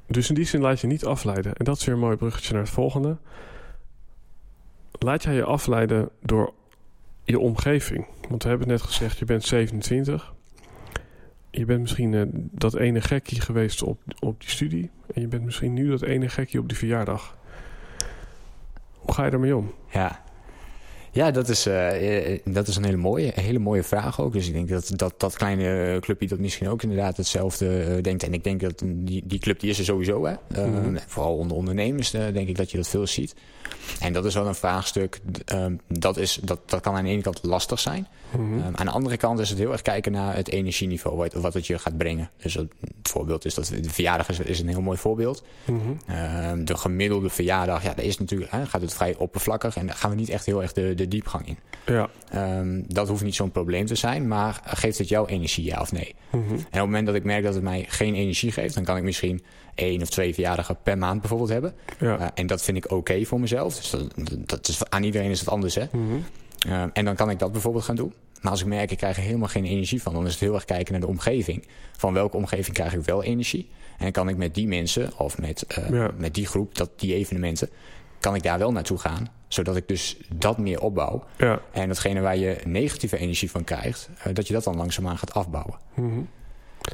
Dus in die zin laat je niet afleiden. En dat is weer een mooi bruggetje naar het volgende. Laat jij je afleiden door je omgeving. Want we hebben net gezegd, je bent 27. Je bent misschien eh, dat ene gekkie geweest op, op die studie. En je bent misschien nu dat ene gekkie op die verjaardag. Hoe ga je ermee om? Ja. Ja, dat is, eh, eh, dat is een hele mooie, hele mooie vraag ook. Dus ik denk dat dat, dat kleine eh, clubje dat misschien ook inderdaad hetzelfde denkt. En ik denk dat die, die club die is er sowieso. Hè? Mhm. Vooral onder ondernemers denk ik dat je dat veel ziet. En dat is wel een vraagstuk. ehm, dat, is, dat, dat kan aan de ene kant lastig zijn. Mhm. Ehm, aan de andere kant is het heel erg kijken naar het energieniveau. Wat, wat het je gaat brengen. Dus dat, het voorbeeld is dat de verjaardag is, is een heel mooi voorbeeld. Mhm. Ehm, de gemiddelde verjaardag, ja, daar is natuurlijk, hè, gaat het vrij oppervlakkig en daar gaan we niet echt heel erg de, de diepgang in. Ja. Ehm, dat hoeft niet zo'n probleem te zijn, maar geeft het jou energie, ja of nee? Mhm. En op het moment dat ik merk dat het mij geen energie geeft, dan kan ik misschien één of twee verjaardagen per maand bijvoorbeeld hebben. Ja. Eh, en dat vind ik oké voor mezelf. Dus dat, dat is, aan iedereen is het anders, hè? Mhm. Ehm, en dan kan ik dat bijvoorbeeld gaan doen. Maar als ik merk, ik krijg er helemaal geen energie van, dan is het heel erg kijken naar de omgeving. Van welke omgeving krijg ik wel energie? En kan ik met die mensen of met, eh, Ja. met die groep, dat, die evenementen, kan ik daar wel naartoe gaan? Zodat ik dus dat meer opbouw. Ja. En datgene waar je negatieve energie van krijgt, eh, dat je dat dan langzaamaan gaat afbouwen. Mhm.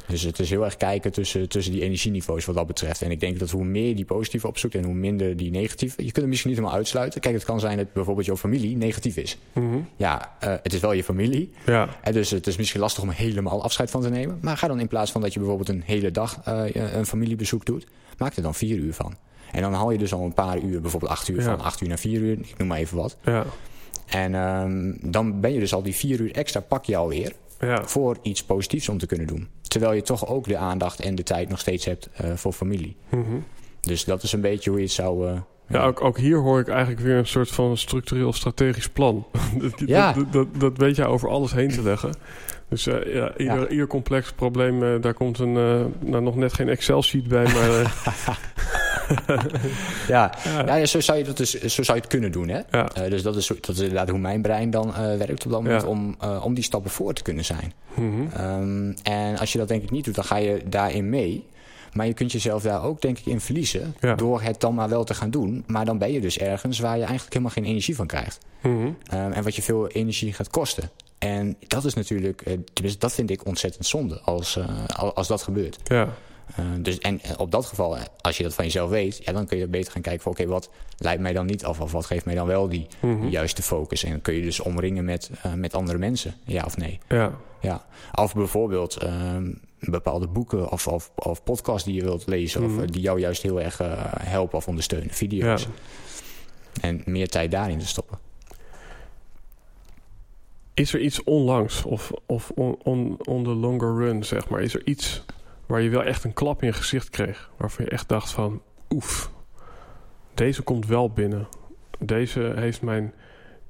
Dus het is heel erg kijken tussen, tussen die energieniveaus wat dat betreft. En ik denk dat hoe meer je die positieve opzoekt en hoe minder die negatieve. Je kunt het misschien niet helemaal uitsluiten. Kijk, het kan zijn dat bijvoorbeeld jouw familie negatief is. Mhm. Ja, eh, het is wel je familie. Ja. En dus het is misschien lastig om helemaal afscheid van te nemen. Maar ga dan in plaats van dat je bijvoorbeeld een hele dag eh, een familiebezoek doet, maak er dan vier uur van. En dan haal je dus al een paar uur, bijvoorbeeld acht uur, Ja. van acht uur naar vier uur. Ik noem maar even wat. Ja. En ehm, dan ben je dus al die vier uur extra pak je alweer Ja. voor iets positiefs om te kunnen doen. Terwijl je toch ook de aandacht en de tijd nog steeds hebt eh, voor familie. Mhm. Dus dat is een beetje hoe je het zou... eh, Ja, ook, ook hier hoor ik eigenlijk weer een soort van structureel strategisch plan. dat, Ja. dat, dat, dat weet jij over alles heen te leggen. Dus eh, ja, ieder, Ja. ieder complex probleem, daar komt een, nou nog net geen Excel-sheet bij, maar ja, ja. ja, zo, zou je dat dus, zo zou je het kunnen doen. Hè? Ja. Eh, dus dat is, dat is inderdaad hoe mijn brein dan eh, werkt op dat moment... Ja. Om, eh, om die stappen voor te kunnen zijn. Mhm. Ehm, en als je dat denk ik niet doet, dan ga je daarin mee. Maar je kunt jezelf daar ook denk ik in verliezen... Ja. door het dan maar wel te gaan doen. Maar dan ben je dus ergens waar je eigenlijk helemaal geen energie van krijgt. Mhm. Ehm, en wat je veel energie gaat kosten. En dat is natuurlijk, tenminste, dat vind ik ontzettend zonde als, al- als dat gebeurt. Ja. Eh, dus, en eh, op dat geval, eh, als je dat van jezelf weet, ja, dan kun je beter gaan kijken van oké, wat leidt mij dan niet af? Of wat geeft mij dan wel die, Mhm. juiste focus? En dan kun je dus omringen met, met andere mensen, ja of nee? Ja. Ja. Of bijvoorbeeld ehm, bepaalde boeken of, of, of podcasts die je wilt lezen, Mhm. of eh, die jou juist heel erg helpen of ondersteunen, video's. Ja. En meer tijd daarin te stoppen. Is er iets onlangs of, of on, on, on the longer run, zeg maar? Is er iets waar je wel echt een klap in je gezicht kreeg? Waarvan je echt dacht van, oef, deze komt wel binnen. Deze heeft mijn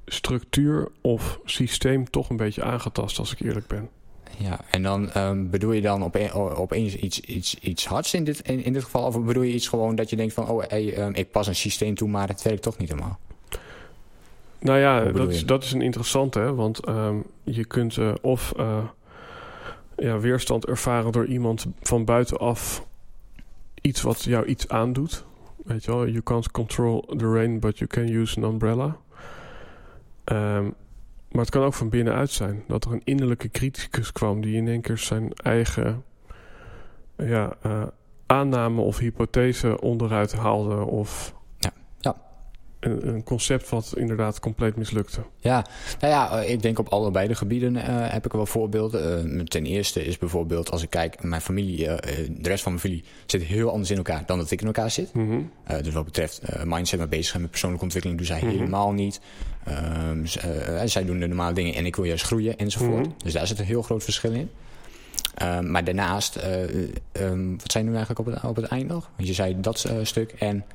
structuur of systeem toch een beetje aangetast, als ik eerlijk ben. Ja, en dan ehm, bedoel je dan ope- opeens iets, iets, iets hards in dit, in, in dit geval? Of bedoel je iets gewoon dat je denkt van... oh, hey, ehm, ik pas een systeem toe, maar het werkt toch niet helemaal? Nou ja, dat is, dat is een interessante, hè? want ehm, je kunt eh, of eh, ja, weerstand ervaren door iemand van buitenaf iets wat jou iets aandoet. Weet je wel, you can't control the rain, but you can use an umbrella. Ehm, maar het kan ook van binnenuit zijn. Dat er een innerlijke criticus kwam die in één keer zijn eigen ja, eh, aanname of hypothese onderuit haalde. Of... Een, concept wat inderdaad compleet mislukte? Ja, nou ja, ik denk op allebei de gebieden heb ik wel voorbeelden. ten eerste is bijvoorbeeld als ik kijk, mijn familie, de rest van mijn familie zit heel anders in elkaar dan dat ik in elkaar zit. Mhm. dus wat betreft mindset met bezig zijn met persoonlijke ontwikkeling, doen zij mhm. helemaal niet. Ehm, zij doen de normale dingen en ik wil juist groeien enzovoort. Mhm. Dus daar zit een heel groot verschil in. Ehm, maar daarnaast, um, wat zijn nu eigenlijk op het, op het eind nog? Want je zei dat stuk en...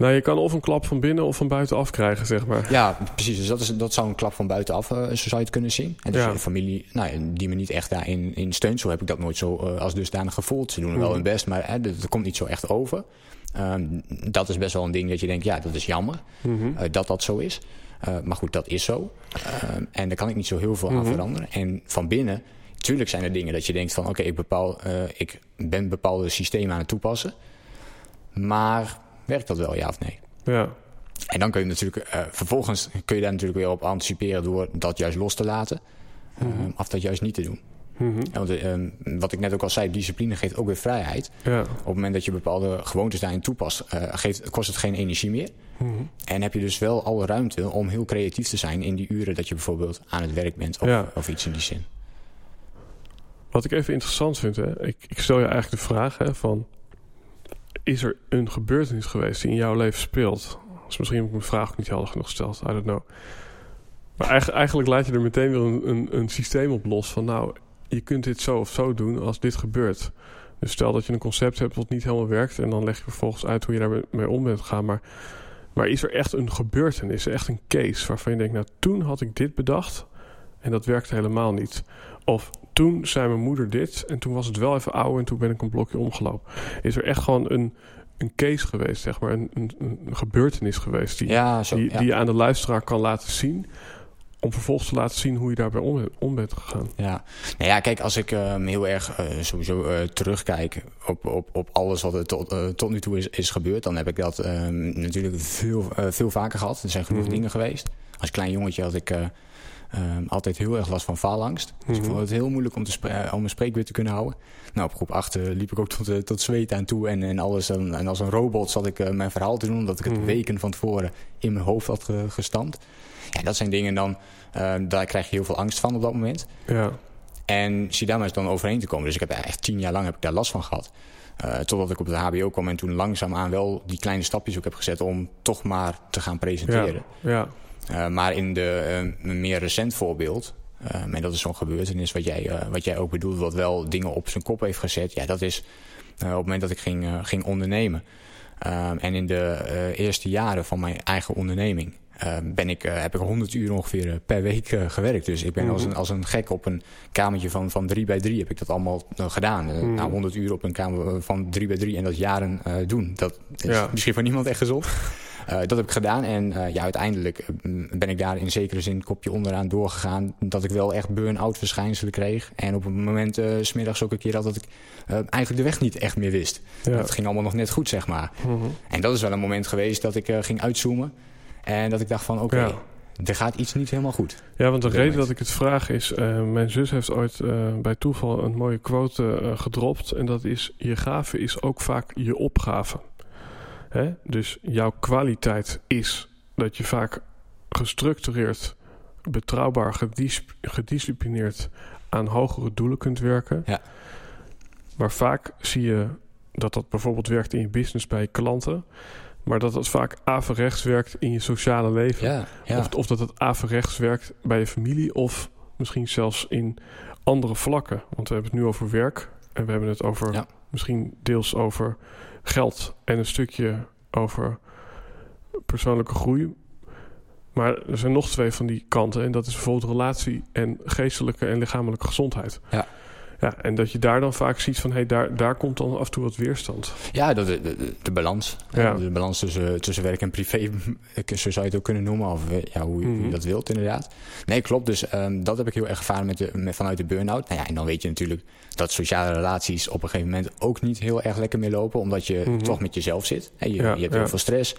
Nou, je kan of een klap van binnen of van buitenaf krijgen, zeg maar. Ja, precies. Dus dat, is, dat zou een klap van buitenaf, uh, zo zou je het kunnen zien. En dus ja. de familie, nou, die me niet echt daarin in steunt, zo heb ik dat nooit zo als dusdanig gevoeld. Ze doen wel mhm. hun best, maar hè, dat, komt niet zo echt over. Um, dat is best wel een ding dat je denkt, ja, dat is jammer mm dat dat zo is. maar goed, dat is zo. en daar kan ik niet zo heel veel aan mhm. veranderen. En van binnen Tuurlijk zijn er dingen dat je denkt van oké, ik bepaal, uh, ik ben bepaalde systemen aan het toepassen. Maar werkt dat wel, ja of nee? Ja. En dan kun je natuurlijk, uh, vervolgens kun je daar natuurlijk weer op anticiperen door dat juist los te laten. Mm of dat juist niet te doen. Mm want, uh, wat ik net ook al zei, discipline geeft ook weer vrijheid. Ja. Op het moment dat je bepaalde gewoontes daarin toepast, geeft, kost het geen energie meer. Mm En heb je dus wel alle ruimte om heel creatief te zijn in die uren dat je bijvoorbeeld aan het werk bent of, ja. of iets in die zin. Wat ik even interessant vind, hè, ik, ik stel je eigenlijk de vraag hè, van... Is er een gebeurtenis geweest die in jouw leven speelt? Dus misschien heb ik mijn vraag ook niet helder genoeg gesteld. I don't know. Maar eigenlijk, eigenlijk laat je er meteen weer een, een, een systeem op los van... nou, je kunt dit zo of zo doen als dit gebeurt. Dus stel dat je een concept hebt wat niet helemaal werkt... en dan leg je vervolgens uit hoe je daarmee om bent gegaan. Maar, maar is er echt een gebeurtenis, echt een case... waarvan je denkt, nou, toen had ik dit bedacht... en dat werkte helemaal niet. Of toen zei mijn moeder dit en toen was het wel even ouder en toen ben ik een blokje omgelopen. Is er echt gewoon een, een case geweest, zeg maar, een, een, een gebeurtenis geweest die, ja, zo, die, die, je aan de luisteraar kan laten zien. Om vervolgens te laten zien hoe je daarbij om, om bent gegaan. Ja, nou ja, kijk, als ik um, heel erg uh, sowieso uh, terugkijk op, op, op alles wat er tot, uh, tot nu toe is, is gebeurd, dan heb ik dat um, natuurlijk veel, veel vaker gehad. Er zijn genoeg mm -hmm. dingen geweest. Als klein jongetje had ik Um, altijd heel erg last van faalangst. Dus ik vond het heel moeilijk om, te om mijn spreekbeurt te kunnen houden. Nou, op groep 8 uh, liep ik ook tot, uh, tot zweet aan toe. En, en, alles, en, en als een robot zat ik uh, mijn verhaal te doen... omdat ik het mm -hmm. weken van tevoren in mijn hoofd had gestampt. Ja, dat zijn dingen dan... ehm, daar krijg je heel veel angst van op dat moment. Ja. En zie daar maar eens dan overheen te komen. Dus ik heb echt tien jaar lang heb ik daar last van gehad. Uh, totdat ik op de HBO kwam en toen langzaamaan wel die kleine stapjes ook heb gezet... om toch maar te gaan presenteren. Ja, ja. Uh, maar in de uh, meer recent voorbeeld, uh, en dat is zo'n gebeurtenis wat jij, wat jij ook bedoelt, wat wel dingen op zijn kop heeft gezet. Ja, dat is op het moment dat ik ging, ging ondernemen. en in de eerste jaren van mijn eigen onderneming ben ik, heb ik 100 uur ongeveer per week gewerkt. Dus ik ben Mhm. als, een, als een gek op een kamertje van, van 3 bij 3 heb ik dat allemaal gedaan. Mhm. Nou, 100 uur op een kamer van 3 bij 3 en dat jaren doen. Dat is Ja. misschien voor niemand echt gezond. Uh, dat heb ik gedaan en uh, ja, uiteindelijk uh, ben ik daar in zekere zin kopje onderaan doorgegaan. Dat ik wel echt burn-out verschijnselen kreeg. En op een moment, smiddags ook een keer had dat ik eigenlijk de weg niet echt meer wist. Ja. Dat ging allemaal nog net goed, zeg maar. Mhm. En dat is wel een moment geweest dat ik ging uitzoomen. En dat ik dacht van, oké, Ja. er gaat iets niet helemaal goed. Ja, want de reden dat ik het vraag is... eh, mijn zus heeft ooit eh, bij toeval een mooie quote eh, gedropt. En dat is... Je gave is ook vaak je opgave. Hè? Dus jouw kwaliteit is dat je vaak gestructureerd, betrouwbaar, gedis- gedisciplineerd... aan hogere doelen kunt werken. Ja. Maar vaak zie je dat dat bijvoorbeeld werkt in je business bij je klanten... maar dat dat vaak averechts werkt in je sociale leven. Ja, ja. Of, of dat het averechts werkt bij je familie of misschien zelfs in andere vlakken. Want we hebben het nu over werk en we hebben het over Ja. misschien deels over geld en een stukje over persoonlijke groei. Maar er zijn nog twee van die kanten en dat is bijvoorbeeld relatie en geestelijke en lichamelijke gezondheid. Ja. Ja, en dat je daar dan vaak ziet van, hé, hey, daar, daar komt dan af en toe wat weerstand. Ja, de, de, de, de balans. Ja. De balans tussen, tussen werk en privé, zo zou je het ook kunnen noemen. Of eh, ja, hoe, je- hoe Mhm. je dat wilt, inderdaad. Nee, klopt. Dus ehm, dat heb ik heel erg ervaren met de, met, vanuit de burn-out. Nou ja, en dan weet je natuurlijk dat sociale relaties op een gegeven moment ook niet heel erg lekker meer lopen. Omdat je Mhm. toch met jezelf zit. Hè, je, Ja, je hebt heel veel stress.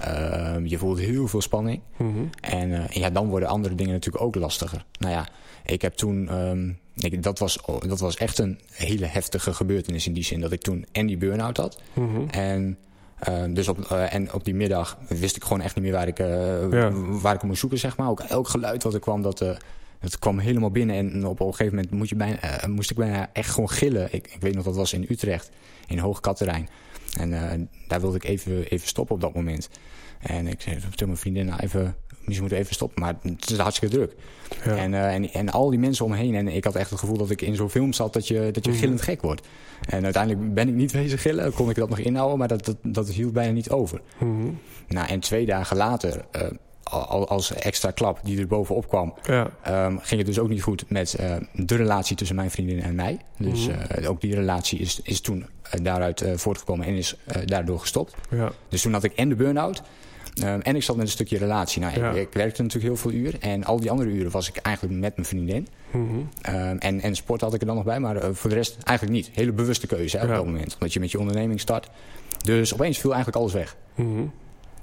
Ehm, je voelt heel veel spanning. Mhm. En eh, ja, dan worden andere dingen natuurlijk ook lastiger. Nou ja, ik heb toen... ehm, ik, dat, was, dat was echt een hele heftige gebeurtenis in die zin. Dat ik toen en die burn-out had. Mhm. En Ehm, dus op, eh, en op die middag wist ik gewoon echt niet meer waar ik, eh, Ja. waar ik moest zoeken, zeg maar. Ook elk geluid wat er kwam, dat, dat kwam helemaal binnen. En op, een gegeven moment moet je bijna, eh, moest ik bijna echt gewoon gillen. Ik, ik weet nog, dat was in Utrecht, in Hoog Katerijn. En eh, daar wilde ik even, even stoppen op dat moment. En ik zei tegen mijn vriendin, nou even, misschien moeten we even stoppen. Maar het is hartstikke druk. Ja. En, eh, en, en al die mensen om me heen. En ik had echt het gevoel dat ik in zo'n film zat dat je, dat je Mhm. gillend gek wordt. En uiteindelijk ben ik niet wezen gillen. Kon ik dat nog inhouden, maar dat, dat, dat hield bijna niet over. Mhm. Nou, en twee dagen later, als extra klap die er bovenop kwam... ja. ehm, ging het dus ook niet goed met eh, de relatie tussen mijn vriendin en mij. Dus Mhm. eh, ook die relatie is, is toen eh, daaruit voortgekomen en is daardoor gestopt. ja. Dus toen had ik en de burn-out... ehm, en ik zat met een stukje relatie. Nou, Ja. ik, ik werkte natuurlijk heel veel uur. En al die andere uren was ik eigenlijk met mijn vriendin. Mhm. Ehm, en, en sport had ik er dan nog bij, maar voor de rest eigenlijk niet. Hele bewuste keuze hè, op Ja. dat moment. Omdat je met je onderneming start. Dus opeens viel eigenlijk alles weg. Mhm.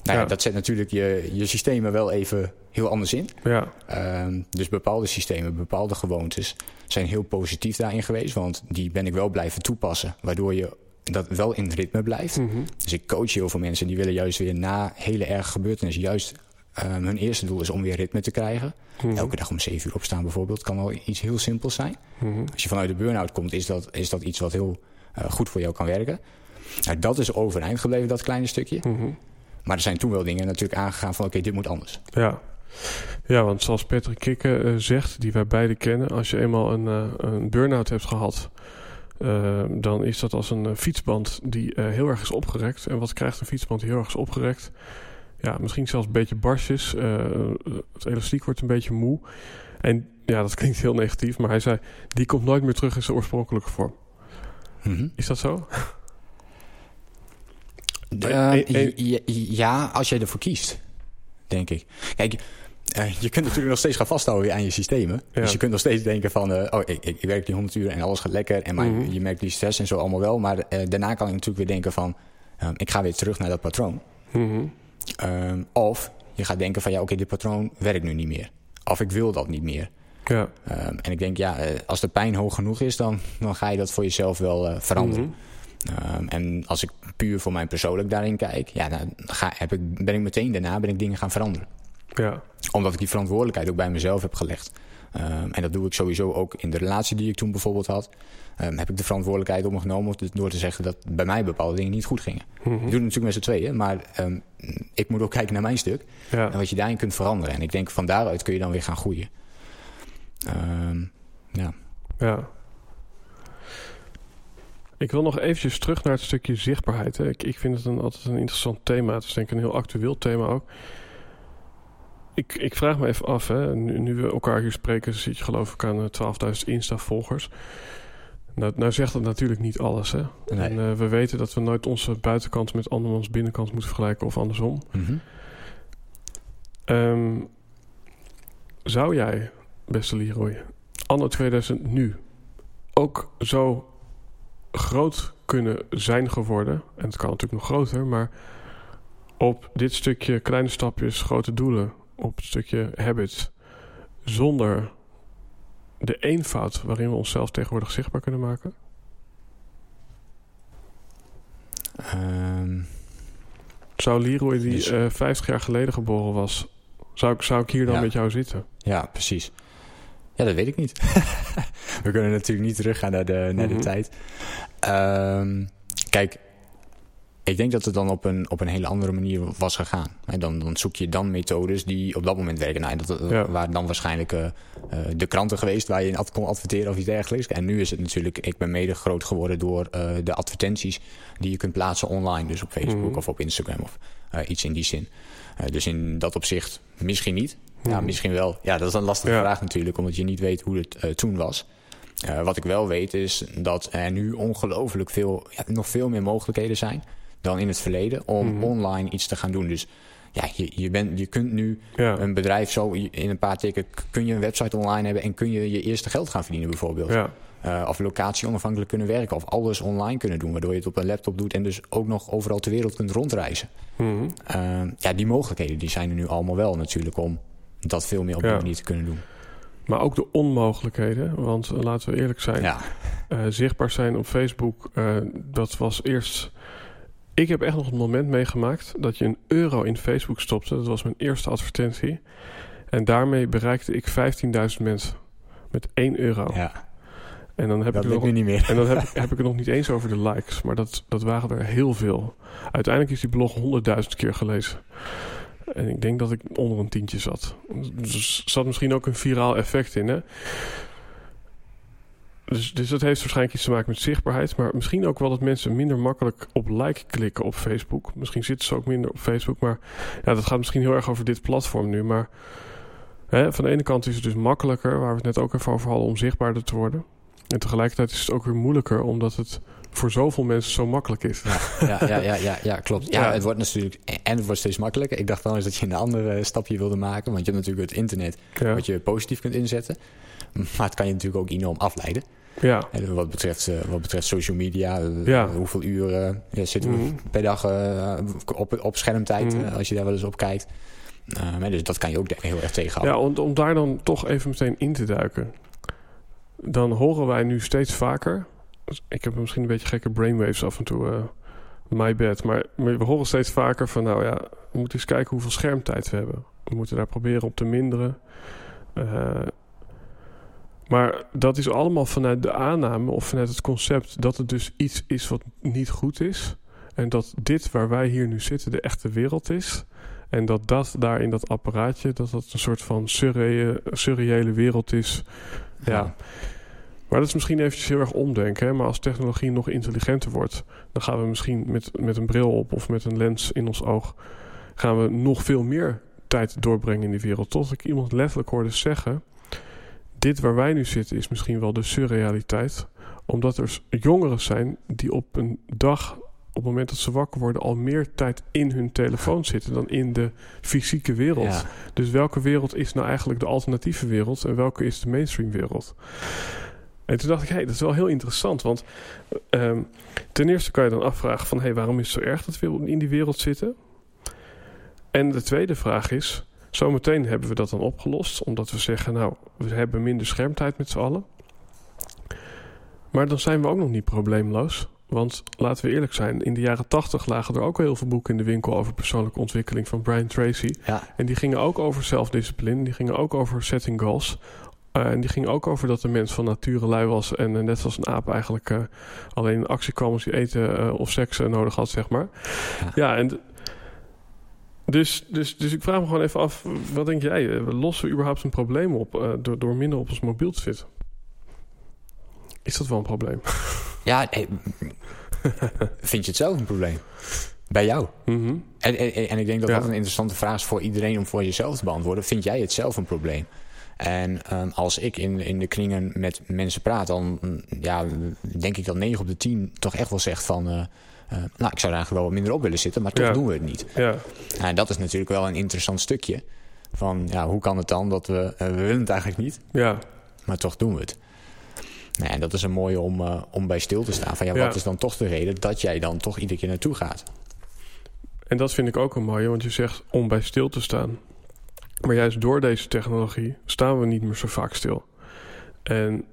Nou ja, dat zet natuurlijk je, je systemen wel even heel anders in. ja. Ehm, dus bepaalde systemen, bepaalde gewoontes zijn heel positief daarin geweest. Want die ben ik wel blijven toepassen. Waardoor je dat wel in ritme blijft. Mhm. Dus ik coach heel veel mensen die willen juist weer na hele erge gebeurtenissen... juist ehm, hun eerste doel is om weer ritme te krijgen. Mhm. Elke dag om 7 uur opstaan bijvoorbeeld kan al iets heel simpels zijn. Mhm. Als je vanuit de burn-out komt, is dat, is dat iets wat heel eh, goed voor jou kan werken. Nou, dat is overeind gebleven, dat kleine stukje. Maar er zijn toen wel dingen natuurlijk aangegaan van... oké, dit moet anders. Ja. ja, want zoals Patrick Kikke eh, zegt, die wij beide kennen, als je eenmaal een, eh, een burn-out hebt gehad, eh, dan is dat als een fietsband die heel erg is opgerekt. En wat krijgt een fietsband die heel erg is opgerekt? Ja, misschien zelfs een beetje barsjes. het elastiek wordt een beetje moe. En ja, dat klinkt heel negatief, maar hij zei, die komt nooit meer terug in zijn oorspronkelijke vorm. Mhm. Is dat zo? Eh, Eh, eh, ja, ja, als jij ervoor kiest, denk ik. Kijk, je kunt natuurlijk nog steeds gaan vasthouden aan je systemen. Ja. Dus je kunt nog steeds denken van... oh, ik, ik, werk die 100 uur en alles gaat lekker. En Mhm. je merkt die stress en zo allemaal wel. Maar daarna kan ik natuurlijk weer denken van... eh, ik ga weer terug naar dat patroon. Mhm. Ehm, of je gaat denken van... ja, oké, dit patroon werkt nu niet meer. Of ik wil dat niet meer. Ja. Ehm, en ik denk, ja, als de pijn hoog genoeg is... dan, dan ga je dat voor jezelf wel veranderen. Mhm. Ehm, en als ik puur voor mijn persoonlijk daarin kijk, ja, dan ga, heb ik, ben ik meteen daarna ben ik dingen gaan veranderen. Ja. Omdat ik die verantwoordelijkheid ook bij mezelf heb gelegd. Ehm, en dat doe ik sowieso ook in de relatie die ik toen bijvoorbeeld had. Ehm, heb ik de verantwoordelijkheid op me genomen door te zeggen dat bij mij bepaalde dingen niet goed gingen. Mhm. Ik doe het natuurlijk met z'n tweeën, maar ehm, ik moet ook kijken naar mijn stuk. ja. En wat je daarin kunt veranderen. En ik denk van daaruit kun je dan weer gaan groeien. Ja. Ja. Ik wil nog eventjes terug naar het stukje zichtbaarheid. Hè. Ik, ik vind het een, altijd een interessant thema. Het is denk ik een heel actueel thema ook. Ik, ik vraag me even af, hè. Nu, nu we elkaar hier spreken, zit je geloof ik aan eh, 12.000 Insta-volgers. Nou, nou zegt dat natuurlijk niet alles, hè. Nee. En eh, we weten dat we nooit onze buitenkant met andermans binnenkant moeten vergelijken of andersom. Mhm. Ehm, zou jij, beste Leroy, anno 2000 nu ook zo groot kunnen zijn geworden? En het kan natuurlijk nog groter, maar op dit stukje kleine stapjes, grote doelen, op het stukje habits, zonder de eenvoud waarin we onszelf tegenwoordig zichtbaar kunnen maken? Ehm, Zou Leroy, die Dus- eh 50 jaar geleden geboren was, zou ik, zou ik hier dan Ja. met jou zitten? Ja, precies. Ja, dat weet ik niet. We kunnen natuurlijk niet teruggaan naar de, naar Mhm. de tijd. Ehm, kijk, ik denk dat het dan op een, op een hele andere manier was gegaan. En dan, dan zoek je dan methodes die op dat moment werken. Nou, dat Ja. waren dan waarschijnlijk eh, eh, de kranten geweest waar je in ad kon adverteren of iets dergelijks. En nu is het natuurlijk, ik ben mede groot geworden door eh, de advertenties die je kunt plaatsen online. Dus op Facebook Mhm. of op Instagram of iets in die zin. Eh, dus in dat opzicht misschien niet. Ja, Mhm. misschien wel. Ja, dat is een lastige Ja. vraag natuurlijk, omdat je niet weet hoe het eh, toen was. Eh, wat ik wel weet is dat er nu ongelooflijk veel, ja, nog veel meer mogelijkheden zijn dan in het verleden om Mhm. online iets te gaan doen. Dus ja, je, je, bent, je kunt nu Ja. een bedrijf zo in een paar tikken, kun je een website online hebben en kun je je eerste geld gaan verdienen bijvoorbeeld. ja. Eh, of locatie onafhankelijk kunnen werken of alles online kunnen doen, waardoor je het op een laptop doet en dus ook nog overal ter wereld kunt rondreizen. Mhm. Eh, ja, die mogelijkheden die zijn er nu allemaal wel natuurlijk om dat veel meer op die Ja. manier te kunnen doen. Maar ook de onmogelijkheden. Want eh, laten we eerlijk zijn. Ja, zichtbaar zijn op Facebook. dat was eerst ik heb echt nog een moment meegemaakt dat je een euro in Facebook stopte. Dat was mijn eerste advertentie. En daarmee bereikte ik 15.000 mensen. Met 1 euro. Ja, En dan heb dat ik nog, nu niet meer. en dan heb, heb ik het nog niet eens over de likes. Maar dat, dat waren er heel veel. Uiteindelijk is die blog 100.000 keer gelezen. En ik denk dat ik onder een tientje zat. Dus er zat misschien ook een viraal effect in, hè? Dus, dus dat heeft waarschijnlijk iets te maken met zichtbaarheid. Maar misschien ook wel dat mensen minder makkelijk op like klikken op Facebook. Misschien zitten ze ook minder op Facebook. Maar ja, dat gaat misschien heel erg over dit platform nu. Maar hè, van de ene kant is het dus makkelijker, waar we het net ook even over hadden, om zichtbaarder te worden. En tegelijkertijd is het ook weer moeilijker, omdat het voor zoveel mensen zo makkelijk is. Ja, ja, ja, ja, ja, klopt. Ja, het wordt natuurlijk... En het wordt steeds makkelijker. Ik dacht wel eens dat je een andere stapje wilde maken. Want je hebt natuurlijk het internet wat je positief kunt inzetten. Maar het kan je natuurlijk ook enorm afleiden. ja. En wat, betreft, eh, wat betreft social media. eh, Ja. Hoeveel uren ja, zitten we Mhm. per dag eh, op, op schermtijd. Mhm. eh, als je daar wel eens op kijkt. Eh, maar dus dat kan je ook heel erg tegenhouden. ja om, om daar dan toch even meteen in te duiken. Dan horen wij nu steeds vaker... Ik heb misschien een beetje gekke brainwaves af en toe... eh, my bad. Maar, we horen steeds vaker van... Nou ja, we moeten eens kijken hoeveel schermtijd we hebben. We moeten daar proberen op te minderen. Eh, maar dat is allemaal vanuit de aanname of vanuit het concept dat het dus iets is wat niet goed is. En dat dit waar wij hier nu zitten de echte wereld is. En dat dat daar in dat apparaatje, dat dat een soort van surreële wereld is. Ja. Maar dat is misschien eventjes heel erg omdenken. Hè? Maar als technologie nog intelligenter wordt, dan gaan we misschien met, met een bril op of met een lens in ons oog, gaan we nog veel meer tijd doorbrengen in die wereld. Tot ik iemand letterlijk hoorde zeggen: Dit waar wij nu zitten is misschien wel de surrealiteit. Omdat er jongeren zijn die op een dag, op het moment dat ze wakker worden, al meer tijd in hun telefoon zitten dan in de fysieke wereld. Ja. Dus welke wereld is nou eigenlijk de alternatieve wereld en welke is de mainstream wereld? En toen dacht ik, hé, hey, dat is wel heel interessant. Want ehm, ten eerste kan je dan afvragen van... hé, hey, waarom is het zo erg dat we in die wereld zitten? En de tweede vraag is... zometeen hebben we dat dan opgelost... omdat we zeggen, nou, we hebben minder schermtijd met z'n allen. Maar dan zijn we ook nog niet probleemloos. Want laten we eerlijk zijn... in de jaren tachtig lagen er ook heel veel boeken in de winkel... over persoonlijke ontwikkeling van Brian Tracy... Ja. En die gingen ook over zelfdiscipline. Die gingen ook over setting goals. Eh, en die gingen ook over dat de mens van nature lui was. En eh, net zoals een aap eigenlijk eh, alleen in actie kwam als hij eten of seks nodig had, zeg maar. Ja. Ja, en... Dus, dus, dus ik vraag me gewoon even af, wat denk jij? Lossen we überhaupt een probleem op door, door minder op ons mobiel te zitten? Is dat wel een probleem? Ja, nee, vind je het zelf een probleem? Bij jou? Mhm. En, en, en ik denk dat Ja. dat een interessante vraag is voor iedereen om voor jezelf te beantwoorden. Vind jij het zelf een probleem? En ehm, als ik in, in de kringen met mensen praat, dan mm, ja, denk ik dat 9 op de 10 toch echt wel zegt van... eh, eh, nou, ik zou er eigenlijk wel wat minder op willen zitten, maar toch Ja. doen we het niet. Ja, En dat is natuurlijk wel een interessant stukje. Van ja, hoe kan het dan dat we... eh, we willen het eigenlijk niet, ja, maar toch doen we het. Nou, en dat is een mooie om, eh, om bij stil te staan. Van ja, Ja. wat is dan toch de reden dat jij dan toch iedere keer naartoe gaat? En dat vind ik ook een mooie, want je zegt om bij stil te staan. Maar juist door deze technologie staan we niet meer zo vaak stil. En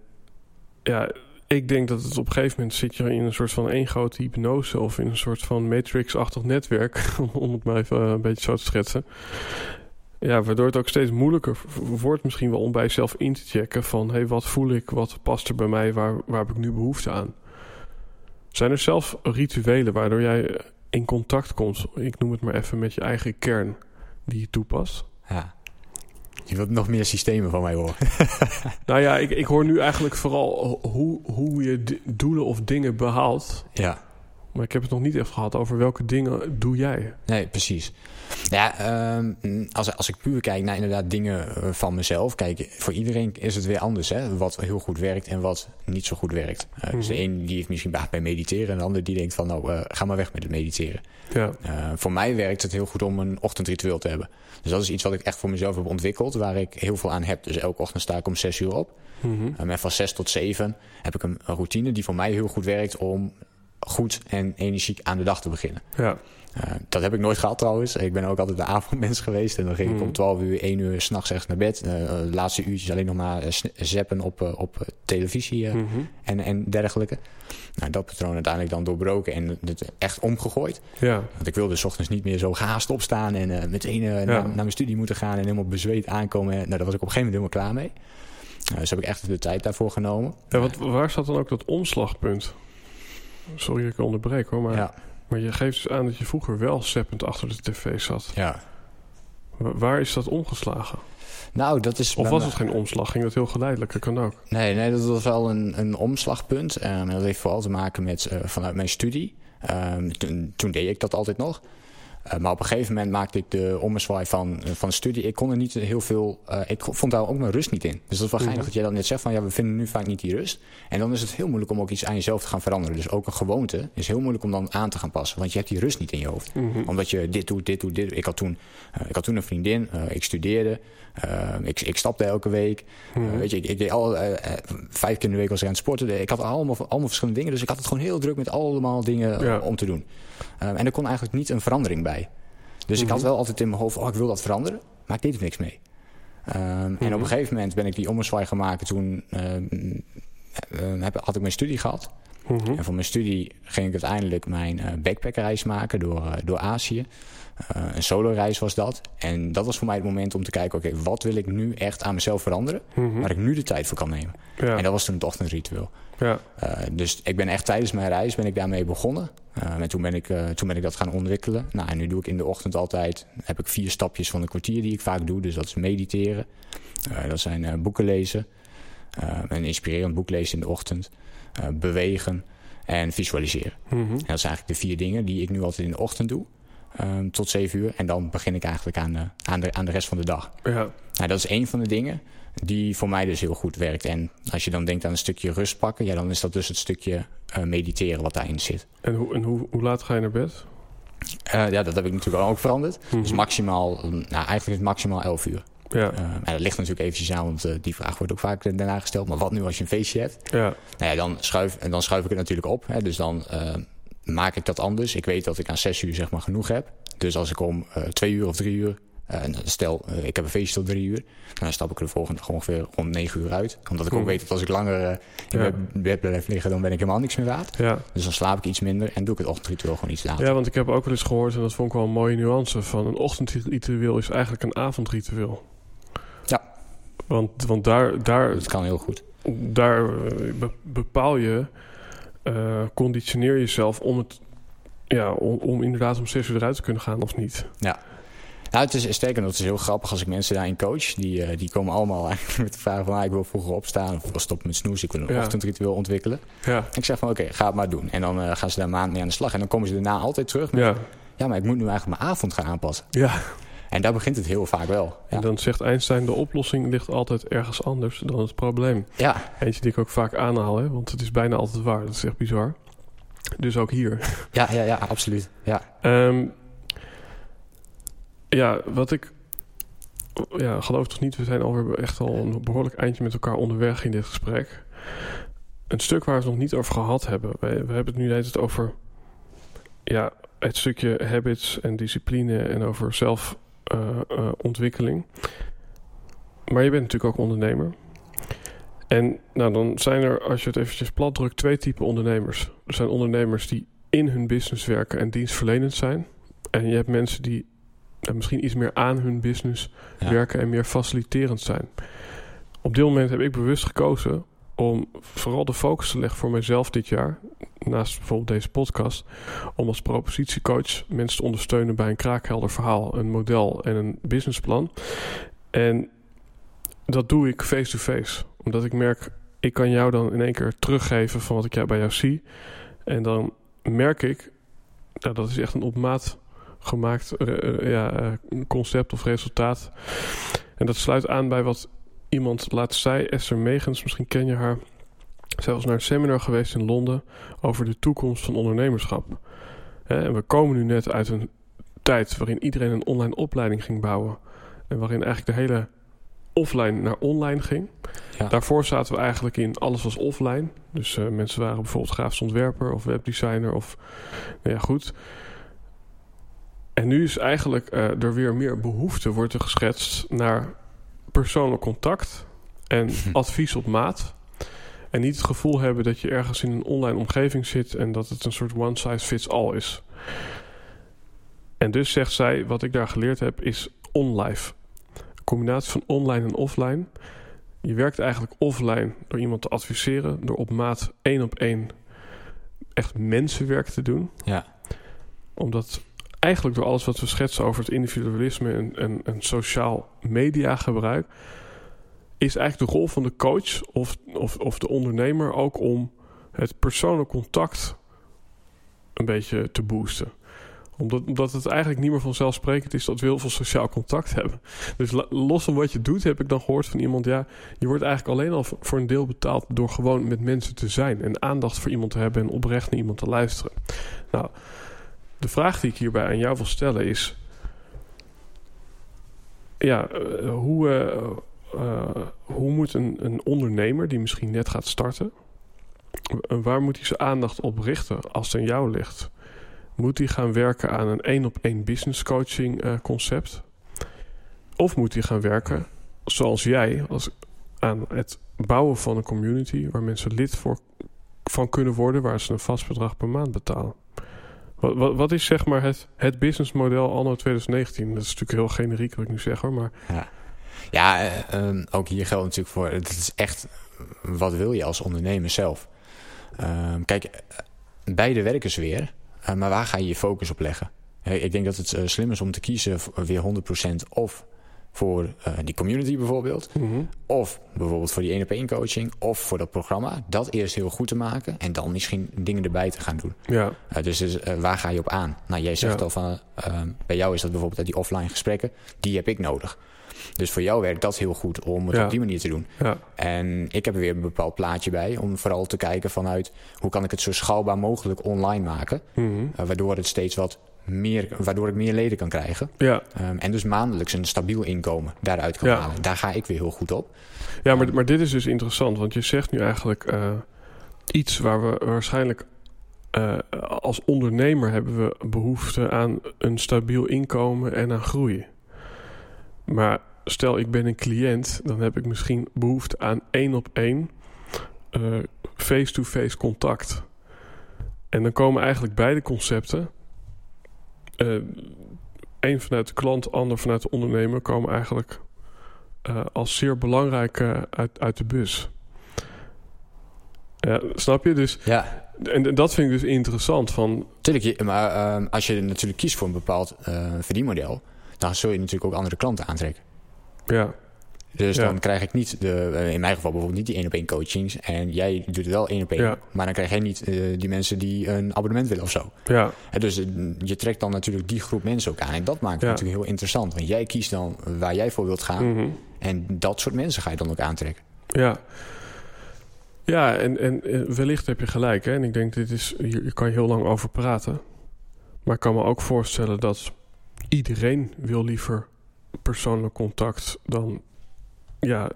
ja, ik denk dat het op een gegeven moment zit je in een soort van één grote hypnose of in een soort van matrix-achtig netwerk, om het maar even eh, een beetje zo te schetsen. Ja, waardoor het ook steeds moeilijker wordt misschien wel om bij jezelf in te checken van hé, hey, wat voel ik, wat past er bij mij, waar, waar heb ik nu behoefte aan? Zijn er zelfs rituelen waardoor jij in contact komt, ik noem het maar even, met je eigen kern die je toepast? Ja. Je wilt nog meer systemen van mij horen. Nou ja, ik, ik hoor nu eigenlijk vooral hoe, hoe je doelen of dingen behaalt. ja. Maar ik heb het nog niet echt gehad over welke dingen doe jij. Nee, precies. Ja, ehm, als, als ik puur kijk naar inderdaad dingen eh, van mezelf. Kijk, voor iedereen is het weer anders. Hè? Wat heel goed werkt en wat niet zo goed werkt. Eh, Dus de Mhm. een die heeft misschien baat bij mediteren. En de ander die denkt van nou, eh, ga maar weg met het mediteren. Ja, voor mij werkt het heel goed om een ochtendritueel te hebben. Dus dat is iets wat ik echt voor mezelf heb ontwikkeld. Waar ik heel veel aan heb. Dus elke ochtend sta ik om zes uur op. Mhm. Um, en van zes tot zeven heb ik een routine die voor mij heel goed werkt om goed en energiek aan de dag te beginnen. Ja. Uh, dat heb ik nooit gehad trouwens. Ik ben ook altijd de avondmens geweest. En dan ging ik om 12 uur, 1 uur s'nachts echt naar bed. Uh, de laatste uurtjes alleen nog maar zappen op, uh, op televisie mm -hmm. en, en dergelijke. Nou, dat patroon uiteindelijk dan doorbroken en het echt omgegooid. Ja. Want ik wilde s ochtends niet meer zo gehaast opstaan en meteen ja. naar, naar, mijn studie moeten gaan en helemaal bezweet aankomen. Nou, daar was ik op een gegeven moment helemaal klaar mee. dus heb ik echt de tijd daarvoor genomen. Ja, wat, waar staat dan ook dat omslagpunt? Sorry dat ik onderbreek hoor, maar... Ja. Maar je geeft dus aan dat je vroeger wel zeppend achter de tv zat. Ja. Waar is dat omgeslagen? Nou, dat is... Of was het geen omslag? Ging dat heel geleidelijk? Dat kan ook. Nee, nee dat was wel een, een omslagpunt. En dat heeft vooral te maken met uh, vanuit mijn studie. Um, toen, toen deed ik dat altijd nog. Uh, maar op een gegeven moment maakte ik de ommezwaai van, uh, van studie. Ik kon er niet heel veel... Uh, ik vond daar ook mijn rust niet in. Dus dat is wel geinig -hmm. dat jij dan net zegt van... ja, we vinden nu vaak niet die rust. En dan is het heel moeilijk om ook iets aan jezelf te gaan veranderen. Dus ook een gewoonte is heel moeilijk om dan aan te gaan passen. Want je hebt die rust niet in je hoofd. Mm -hmm. Omdat je dit doet, dit doet, dit. Ik had toen, ik had toen een vriendin. ik studeerde. Ik, ik stapte elke week. Mhm. -hmm. weet je, ik, ik deed al... vijf keer in de week was ik aan het sporten. Ik had allemaal, allemaal verschillende dingen. Dus ik had het gewoon heel druk met allemaal dingen Ja. om te doen. en er kon eigenlijk niet een verandering bij. Dus ik had wel altijd in mijn hoofd, oh, ik wil dat veranderen. Maar ik deed er niks mee. Um, En op een gegeven moment ben ik die ommezwaai gemaakt. Toen um, heb, had ik mijn studie gehad. Mhm. En voor mijn studie ging ik uiteindelijk mijn backpackreis maken door, door Azië. Uh, een solo-reis was dat. En dat was voor mij het moment om te kijken... oké, okay, wat wil ik nu echt aan mezelf veranderen... Mhm. waar ik nu de tijd voor kan nemen. Ja. En dat was toen het ochtendritueel. Ja. Uh, dus ik ben echt tijdens mijn reis ben ik daarmee begonnen. Uh, en toen ben, ik, toen ben ik dat gaan ontwikkelen. Nou, en nu doe ik in de ochtend altijd... heb ik vier stapjes van een kwartier die ik vaak doe. Dus dat is mediteren. dat zijn boeken lezen. een inspirerend boek lezen in de ochtend. bewegen en visualiseren. Mhm. En dat zijn eigenlijk de vier dingen die ik nu altijd in de ochtend doe. Um, tot zeven uur. En dan begin ik eigenlijk aan de, aan de, aan de rest van de dag. Ja. Nou, dat is één van de dingen die voor mij dus heel goed werkt. En als je dan denkt aan een stukje rust pakken... Ja, dan is dat dus het stukje uh, mediteren wat daarin zit. En, hoe, en hoe, hoe laat ga je naar bed? Uh, ja, dat heb ik natuurlijk ook veranderd. Mhm. Dus maximaal, nou, eigenlijk is het maximaal 11 uur. Ja. Uh, en dat ligt natuurlijk eventjes aan, want uh, die vraag wordt ook vaak daarna gesteld. Maar wat nu als je een feestje hebt? Ja. Nou ja, dan schuif, en dan schuif ik het natuurlijk op. Hè, dus dan maak ik dat anders. Ik weet dat ik aan 6 uur zeg maar genoeg heb. Dus als ik om uh, twee uur of drie uur... Uh, stel, uh, ik heb een feestje tot drie uur... dan stap ik er de volgende dag ongeveer rond negen uur uit. Omdat ik ook weet dat als ik langer in Ja. bed- blijf liggen... dan ben ik helemaal niks meer waard. Ja. Dus dan slaap ik iets minder en doe ik het ochtendritueel gewoon iets later. ja, want ik heb ook wel eens gehoord, en dat vond ik wel een mooie nuance... van een ochtendritueel is eigenlijk een avondritueel. Ja. Want, want daar, daar, Dat kan heel goed. daar eh, be- bepaal je, eh, conditioneer jezelf om het... Ja, om, om inderdaad om zes uur eruit te kunnen gaan of niet. Nou, het is sterker nog, het is heel grappig als ik mensen daarin coach. Die, uh, die komen allemaal eigenlijk met de vraag van... Ah, ik wil vroeger opstaan of ik wil stoppen met snoes. Ik wil een Ja. ochtendritueel ontwikkelen. Ja, En ik zeg van oké, ga het maar doen. En dan uh, gaan ze daar maand mee aan de slag. En dan komen ze daarna altijd terug met... Ja, ja, maar ik moet nu eigenlijk mijn avond gaan aanpassen. ja. En daar begint het heel vaak wel. Ja, En dan zegt Einstein, de oplossing ligt altijd ergens anders dan het probleem. ja, Eentje die ik ook vaak aanhaal, hè, want het is bijna altijd waar. Dat is echt bizar. Dus ook hier. ja, ja, ja, absoluut. Ja, Ehm, ja, wat ik... Ja, geloof toch niet, we zijn alweer echt al een behoorlijk eindje met elkaar onderweg in dit gesprek. Een stuk waar we het nog niet over gehad hebben. We, we hebben het nu net over... Ja, het stukje habits en discipline en over zelfontwikkeling. maar je bent natuurlijk ook ondernemer. En nou, dan zijn er, als je het eventjes plat drukt, twee typen ondernemers. Er zijn ondernemers die in hun business werken en dienstverlenend zijn. En je hebt mensen die eh, misschien iets meer aan hun business Ja. werken en meer faciliterend zijn. Op dit moment heb ik bewust gekozen om vooral de focus te leggen voor mezelf dit jaar, naast bijvoorbeeld deze podcast, om als propositiecoach mensen te ondersteunen bij een kraakhelder verhaal, een model en een businessplan. En dat doe ik face-to-face, omdat ik merk, ik kan jou dan in één keer teruggeven van wat ik bij jou zie. En dan merk ik, nou, dat is echt een op maat gemaakt eh, eh, ja, eh, concept of resultaat. En dat sluit aan bij wat iemand laatst zei, Esther Megens, misschien ken je haar. Zij was naar een seminar geweest in Londen over de toekomst van ondernemerschap. En we komen nu net uit een tijd waarin iedereen een online opleiding ging bouwen. En waarin eigenlijk de hele offline naar online ging. Ja. Daarvoor zaten we eigenlijk in alles was offline. Dus eh, mensen waren bijvoorbeeld grafisch ontwerper of webdesigner of nou ja, goed. En nu is eigenlijk eh, er weer meer behoefte wordt er geschetst naar persoonlijk contact en advies op maat. En niet het gevoel hebben dat je ergens in een online omgeving zit en dat het een soort one size fits all is. En dus zegt zij, wat ik daar geleerd heb, is onlife. Een combinatie van online en offline. Je werkt eigenlijk offline door iemand te adviseren, door op maat één op één echt mensenwerk te doen. Ja. Omdat eigenlijk door alles wat we schetsen over het individualisme en, en, en sociaal mediagebruik, is eigenlijk de rol van de coach of, of, of de ondernemer ook om het persoonlijk contact een beetje te boosten omdat, omdat het eigenlijk niet meer vanzelfsprekend is dat we heel veel sociaal contact hebben. Dus los van wat je doet, heb ik dan gehoord van iemand: ja, je wordt eigenlijk alleen al voor- een deel betaald door gewoon met mensen te zijn en aandacht voor iemand te hebben en oprecht naar iemand te luisteren. Nou, de vraag die ik hierbij aan jou wil stellen is: ja, eh, hoe, eh, hoe moet een, een ondernemer die misschien net gaat starten, eh, waar moet hij zijn aandacht op richten als het aan jou ligt? Moet hij gaan werken aan een één op één business coaching eh, concept? Of moet hij gaan werken zoals jij als, aan het bouwen van een community waar mensen lid voor, van kunnen worden, waar ze een vast bedrag per maand betalen? Wat, wat, wat is zeg maar het, het businessmodel anno 2019? Dat is natuurlijk heel generiek wat ik nu zeg hoor, maar Ja, ja eh, ehm, ook hier geldt natuurlijk voor... Het is echt, wat wil je als ondernemer zelf? Ehm, kijk, beide werken ze weer. eh, maar waar ga je je focus op leggen? Ik denk dat het eh, slim is om te kiezen voor weer 100% of voor die community bijvoorbeeld. mhm. Of bijvoorbeeld voor die één op één coaching. Of voor dat programma. Dat eerst heel goed te maken. En dan misschien dingen erbij te gaan doen. ja, dus dus, waar ga je op aan? Nou, jij zegt Ja. al van, bij jou is dat bijvoorbeeld uit die offline gesprekken. Die heb ik nodig. Dus voor jou werkt dat heel goed om het Ja. op die manier te doen. ja, En ik heb er weer een bepaald plaatje bij. Om vooral te kijken vanuit hoe kan ik het zo schaalbaar mogelijk online maken. mhm. Uh, waardoor het steeds wat meer, waardoor ik meer leden kan krijgen. ja. Um, en dus maandelijks een stabiel inkomen daaruit kan Ja. halen. Daar ga ik weer heel goed op. Ja, maar, maar dit is dus interessant, want je zegt nu eigenlijk eh, iets waar we waarschijnlijk eh, als ondernemer hebben we behoefte aan een stabiel inkomen en aan groei. Maar stel ik ben een cliënt, dan heb ik misschien behoefte aan één op één eh, face-to-face contact. En dan komen eigenlijk beide concepten, één vanuit de klant, ander vanuit de ondernemer, komen eigenlijk eh, als zeer belangrijk uit, uit de bus. Ja, snap je? Dus, Ja, en dat vind ik dus interessant. Van, Tuurlijk, maar ehm, als je natuurlijk kiest voor een bepaald verdienmodel, dan zul je natuurlijk ook andere klanten aantrekken. ja, Dus Ja. dan krijg ik niet, de, eh, in mijn geval bijvoorbeeld niet die één op één coachings. En jij doet het wel één op één. Ja. Maar dan krijg jij niet eh, die mensen die een abonnement willen of zo. ja, En dus eh, je trekt dan natuurlijk die groep mensen ook aan. En dat maakt het Ja. natuurlijk heel interessant. Want jij kiest dan waar jij voor wilt gaan. mhm, En dat soort mensen ga je dan ook aantrekken. ja. Ja, en, en wellicht heb je gelijk. Hè? En ik denk, dit is, hier, hier kan je heel lang over praten. Maar ik kan me ook voorstellen dat iedereen wil liever persoonlijk contact dan ja,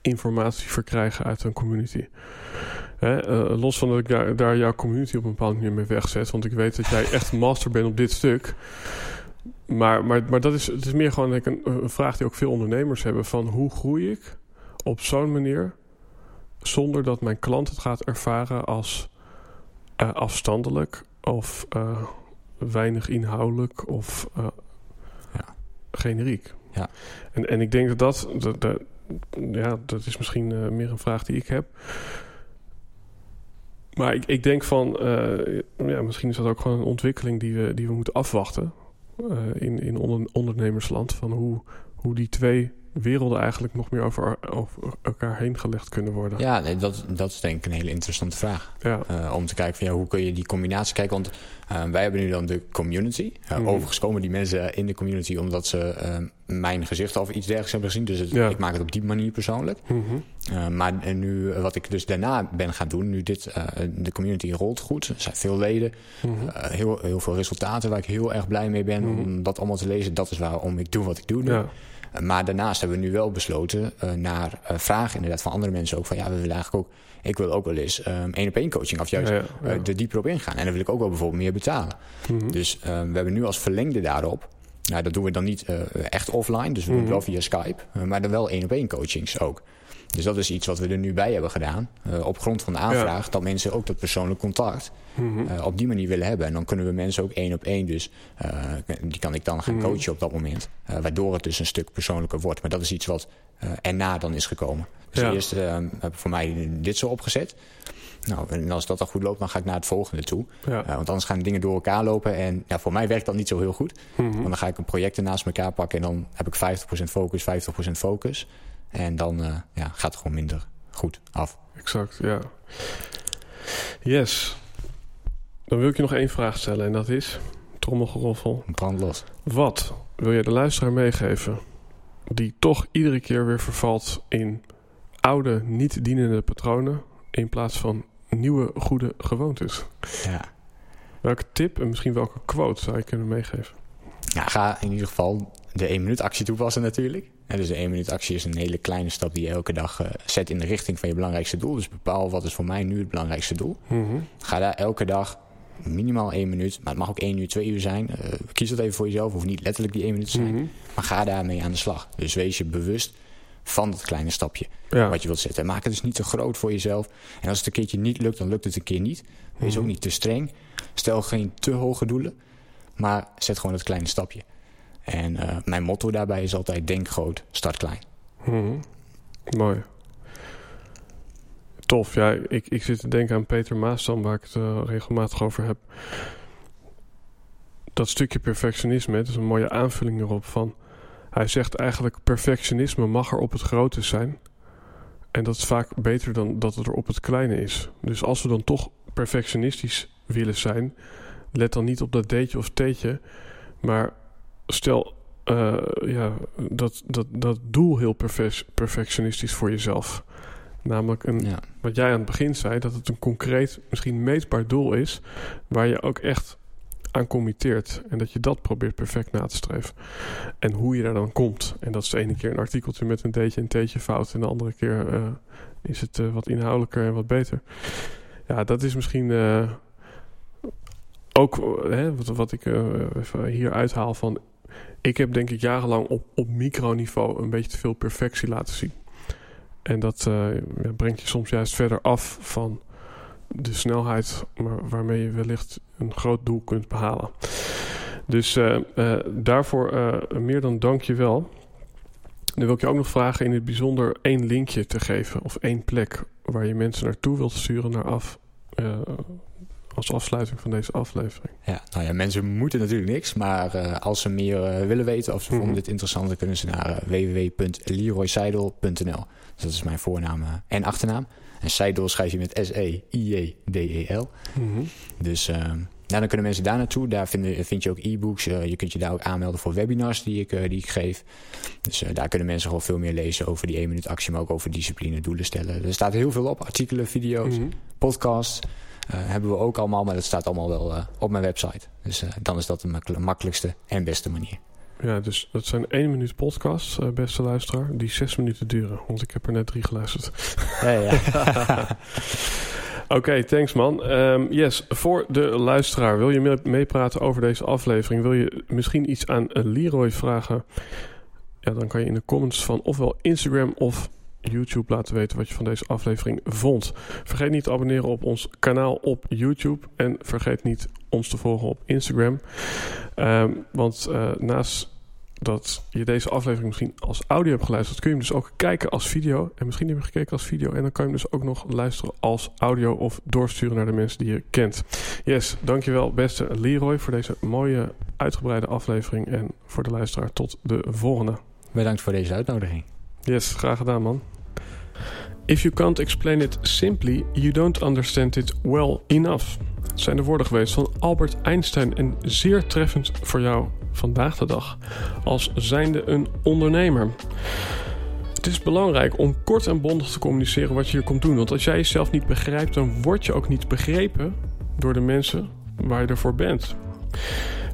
informatie verkrijgen uit een community. Hè, eh, los van dat ik daar, jouw community op een bepaalde manier mee wegzet. Want ik weet dat jij echt master bent op dit stuk. Maar, maar, maar dat is, het is meer gewoon een, vraag die ook veel ondernemers hebben. Van hoe groei ik op zo'n manier zonder dat mijn klant het gaat ervaren als eh, afstandelijk of eh, weinig inhoudelijk of. Generiek. Ja. En, en ik denk dat dat, dat, dat- ja, dat is misschien eh, meer een vraag die ik heb. Maar ik, ik denk van, eh, ja, misschien is dat ook gewoon een ontwikkeling die we, die we moeten afwachten eh, in, in onder- ondernemersland. Van hoe, hoe die twee werelden eigenlijk nog meer over, over elkaar heen gelegd kunnen worden. Ja, nee, dat, dat is denk ik een hele interessante vraag. Ja, Eh, om te kijken van ja, hoe kun je die combinatie kijken. Want eh, wij hebben nu dan de community. Uh. Overigens komen die mensen in de community omdat ze mijn gezicht of iets dergelijks hebben gezien. Dus het- Ja. ik maak het op die manier persoonlijk. Mhm. Maar nu, wat ik dus daarna ben gaan doen, nu dit, de community rolt goed. Er zijn veel leden, Mhm. heel, heel veel resultaten waar ik heel erg blij mee ben om dat allemaal te lezen. Dat is waarom ik doe wat ik doe nu. ja, maar daarnaast hebben we nu wel besloten naar vragen inderdaad van andere mensen ook van ja, we willen eigenlijk ook ik wil ook wel eens um, één op één coaching of juist ja, er dieper op ingaan. En dan wil ik ook wel bijvoorbeeld meer betalen. Mm-hmm. Dus um, we hebben nu als verlengde daarop nou, dat doen we dan niet echt offline, dus we doen het wel via Skype. Maar dan wel één op één coachings ook. Dus dat is iets wat we er nu bij hebben gedaan. Uh, op grond van de aanvraag. Ja. Dat mensen ook dat persoonlijk contact mm -hmm. op die manier willen hebben. En dan kunnen we mensen ook één op één dus... die kan ik dan gaan coachen mm -hmm. op dat moment. waardoor het dus een stuk persoonlijker wordt. Maar dat is iets wat erna dan is gekomen. Dus ja. eerst heb ik voor mij dit zo opgezet. Nou, en als dat dan goed loopt, dan ga ik naar het volgende toe. Ja. Uh, want anders gaan dingen door elkaar lopen. En ja, voor mij werkt dat niet zo heel goed. Mm -hmm. Want dan ga ik een projecten naast elkaar pakken. En dan heb ik 50% focus, 50% focus. En dan uh, ja, gaat het gewoon minder goed af. Exact, ja. Yes. Dan wil ik je nog één vraag stellen. En dat is, trommelgeroffel. Brand los. Wat wil je de luisteraar meegeven... die toch iedere keer weer vervalt in oude, niet dienende patronen... in plaats van nieuwe goede gewoontes. Ja. Welke tip en misschien welke quote zou je kunnen meegeven? Ja, ga in ieder geval de 1 minuut actie toepassen natuurlijk. En dus de 1 minuut actie is een hele kleine stap die je elke dag uh, zet in de richting van je belangrijkste doel. Dus bepaal wat is voor mij nu het belangrijkste doel. Mm -hmm. Ga daar elke dag minimaal 1 minuut, maar het mag ook 1 uur, 2 uur zijn. Uh, kies dat even voor jezelf, hoeft niet letterlijk die 1 minuut te zijn. Mhm. Mm -hmm. Maar ga daarmee aan de slag. Dus wees je bewust van dat kleine stapje ja. wat je wilt zetten. Maak het dus niet te groot voor jezelf. En als het een keertje niet lukt, dan lukt het een keer niet. Wees Mhm. ook niet te streng. Stel geen te hoge doelen, maar zet gewoon het kleine stapje. En uh, mijn motto daarbij is altijd: denk groot, start klein. Mhm. Mooi. Tof, ja, ik, ik zit te denken aan Peter Maastam, waar ik het uh, regelmatig over heb. Dat stukje perfectionisme, dat is een mooie aanvulling erop van. Hij zegt eigenlijk: perfectionisme mag er op het grote zijn. En dat is vaak beter dan dat het er op het kleine is. Dus als we dan toch perfectionistisch willen zijn, let dan niet op dat deetje of teetje, maar stel uh, ja, dat, dat, dat doel heel perfe perfectionistisch voor jezelf. Namelijk een, ja. wat jij aan het begin zei, dat het een concreet, misschien meetbaar doel is, waar je ook echt aan committeert. En dat je dat probeert perfect na te streven. En hoe je daar dan komt. En dat is de ene keer een artikeltje met een deetje en teetje fout. En de andere keer uh, is het uh, wat inhoudelijker en wat beter. Ja, dat is misschien uh, ook hè, wat, wat ik hier uithaal van... Ik heb denk ik jarenlang op, op microniveau een beetje te veel perfectie laten zien. En dat ja, brengt je soms juist verder af van de snelheid waarmee je wellicht een groot doel kunt behalen. Dus uh, uh, daarvoor meer dan dank je wel. Dan wil ik je ook nog vragen in het bijzonder één linkje te geven of één plek waar je mensen naartoe wilt sturen naar af. Als afsluiting van deze aflevering. Ja, nou ja, mensen moeten natuurlijk niks, maar als ze meer willen weten of ze mm -hmm. vonden dit interessant, dan kunnen ze naar www.leroyseidel.nl. Dus dat is mijn voornaam en achternaam. En Seidel schrijf je met S-E-I-J-D-E-L. Mm -hmm. Dus uh, nou, dan kunnen mensen daar naartoe. Daar vind, vind je ook e-books. Uh, je kunt je daar ook aanmelden voor webinars die ik, uh, die ik geef. Dus uh, daar kunnen mensen gewoon veel meer lezen over die 1 minuut actie, maar ook over discipline, doelen stellen. Er staat heel veel op. Artikelen, video's, Mhm. mm -hmm. podcasts. Hebben we ook allemaal, maar dat staat allemaal wel op mijn website. Dus dan is dat de mak makkelijkste en beste manier. Ja, dus dat zijn één minuut podcast, beste luisteraar, die zes minuten duren. Want ik heb er net drie geluisterd. Ja, ja. Oké, okay, thanks man. Um, yes, voor de luisteraar, wil je meepraten over deze aflevering? Wil je misschien iets aan Leroy vragen? Ja, dan kan je in de comments van ofwel Instagram of YouTube laten weten wat je van deze aflevering vond. Vergeet niet te abonneren op ons kanaal op YouTube. En vergeet niet ons te volgen op Instagram. Um, want uh, naast dat je deze aflevering misschien als audio hebt geluisterd, kun je hem dus ook kijken als video. En misschien heb je gekeken als video. En dan kan je hem dus ook nog luisteren als audio of doorsturen naar de mensen die je kent. Yes, dankjewel beste Leroy voor deze mooie uitgebreide aflevering. En voor de luisteraar tot de volgende. Bedankt voor deze uitnodiging. Yes, graag gedaan man. If you can't explain it simply, you don't understand it well enough. Zijn de woorden geweest van Albert Einstein en zeer treffend voor jou vandaag de dag als zijnde een ondernemer. Het is belangrijk om kort en bondig te communiceren wat je hier komt doen. Want als jij jezelf niet begrijpt, dan word je ook niet begrepen door de mensen waar je ervoor bent.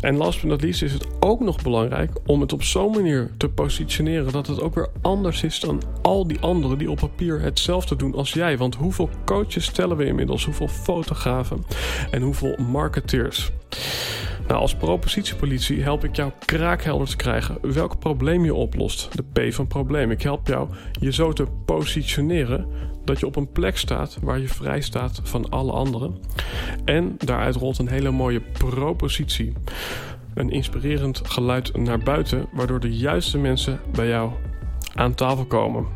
En last but not least is het ook nog belangrijk om het op zo'n manier te positioneren dat het ook weer anders is dan al die anderen die op papier hetzelfde doen als jij. Want hoeveel coaches stellen we inmiddels? Hoeveel fotografen en hoeveel marketeers? Nou, als propositiepolitie help ik jou kraakhelder te krijgen welk probleem je oplost. De P van probleem. Ik help jou je zo te positioneren dat je op een plek staat waar je vrij staat van alle anderen. En daaruit rolt een hele mooie propositie. Een inspirerend geluid naar buiten, waardoor de juiste mensen bij jou aan tafel komen.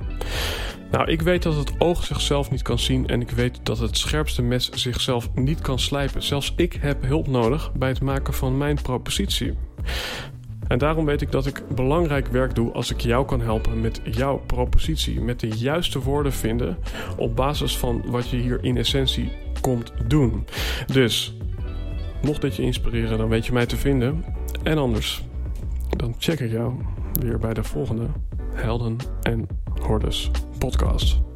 Nou, ik weet dat het oog zichzelf niet kan zien en ik weet dat het scherpste mes zichzelf niet kan slijpen. Zelfs ik heb hulp nodig bij het maken van mijn propositie. En daarom weet ik dat ik belangrijk werk doe als ik jou kan helpen met jouw propositie, met de juiste woorden vinden op basis van wat je hier in essentie komt doen. Dus, mocht dit je inspireren, dan weet je mij te vinden. En anders, dan check ik jou weer bij de volgende Helden en Hordes podcast.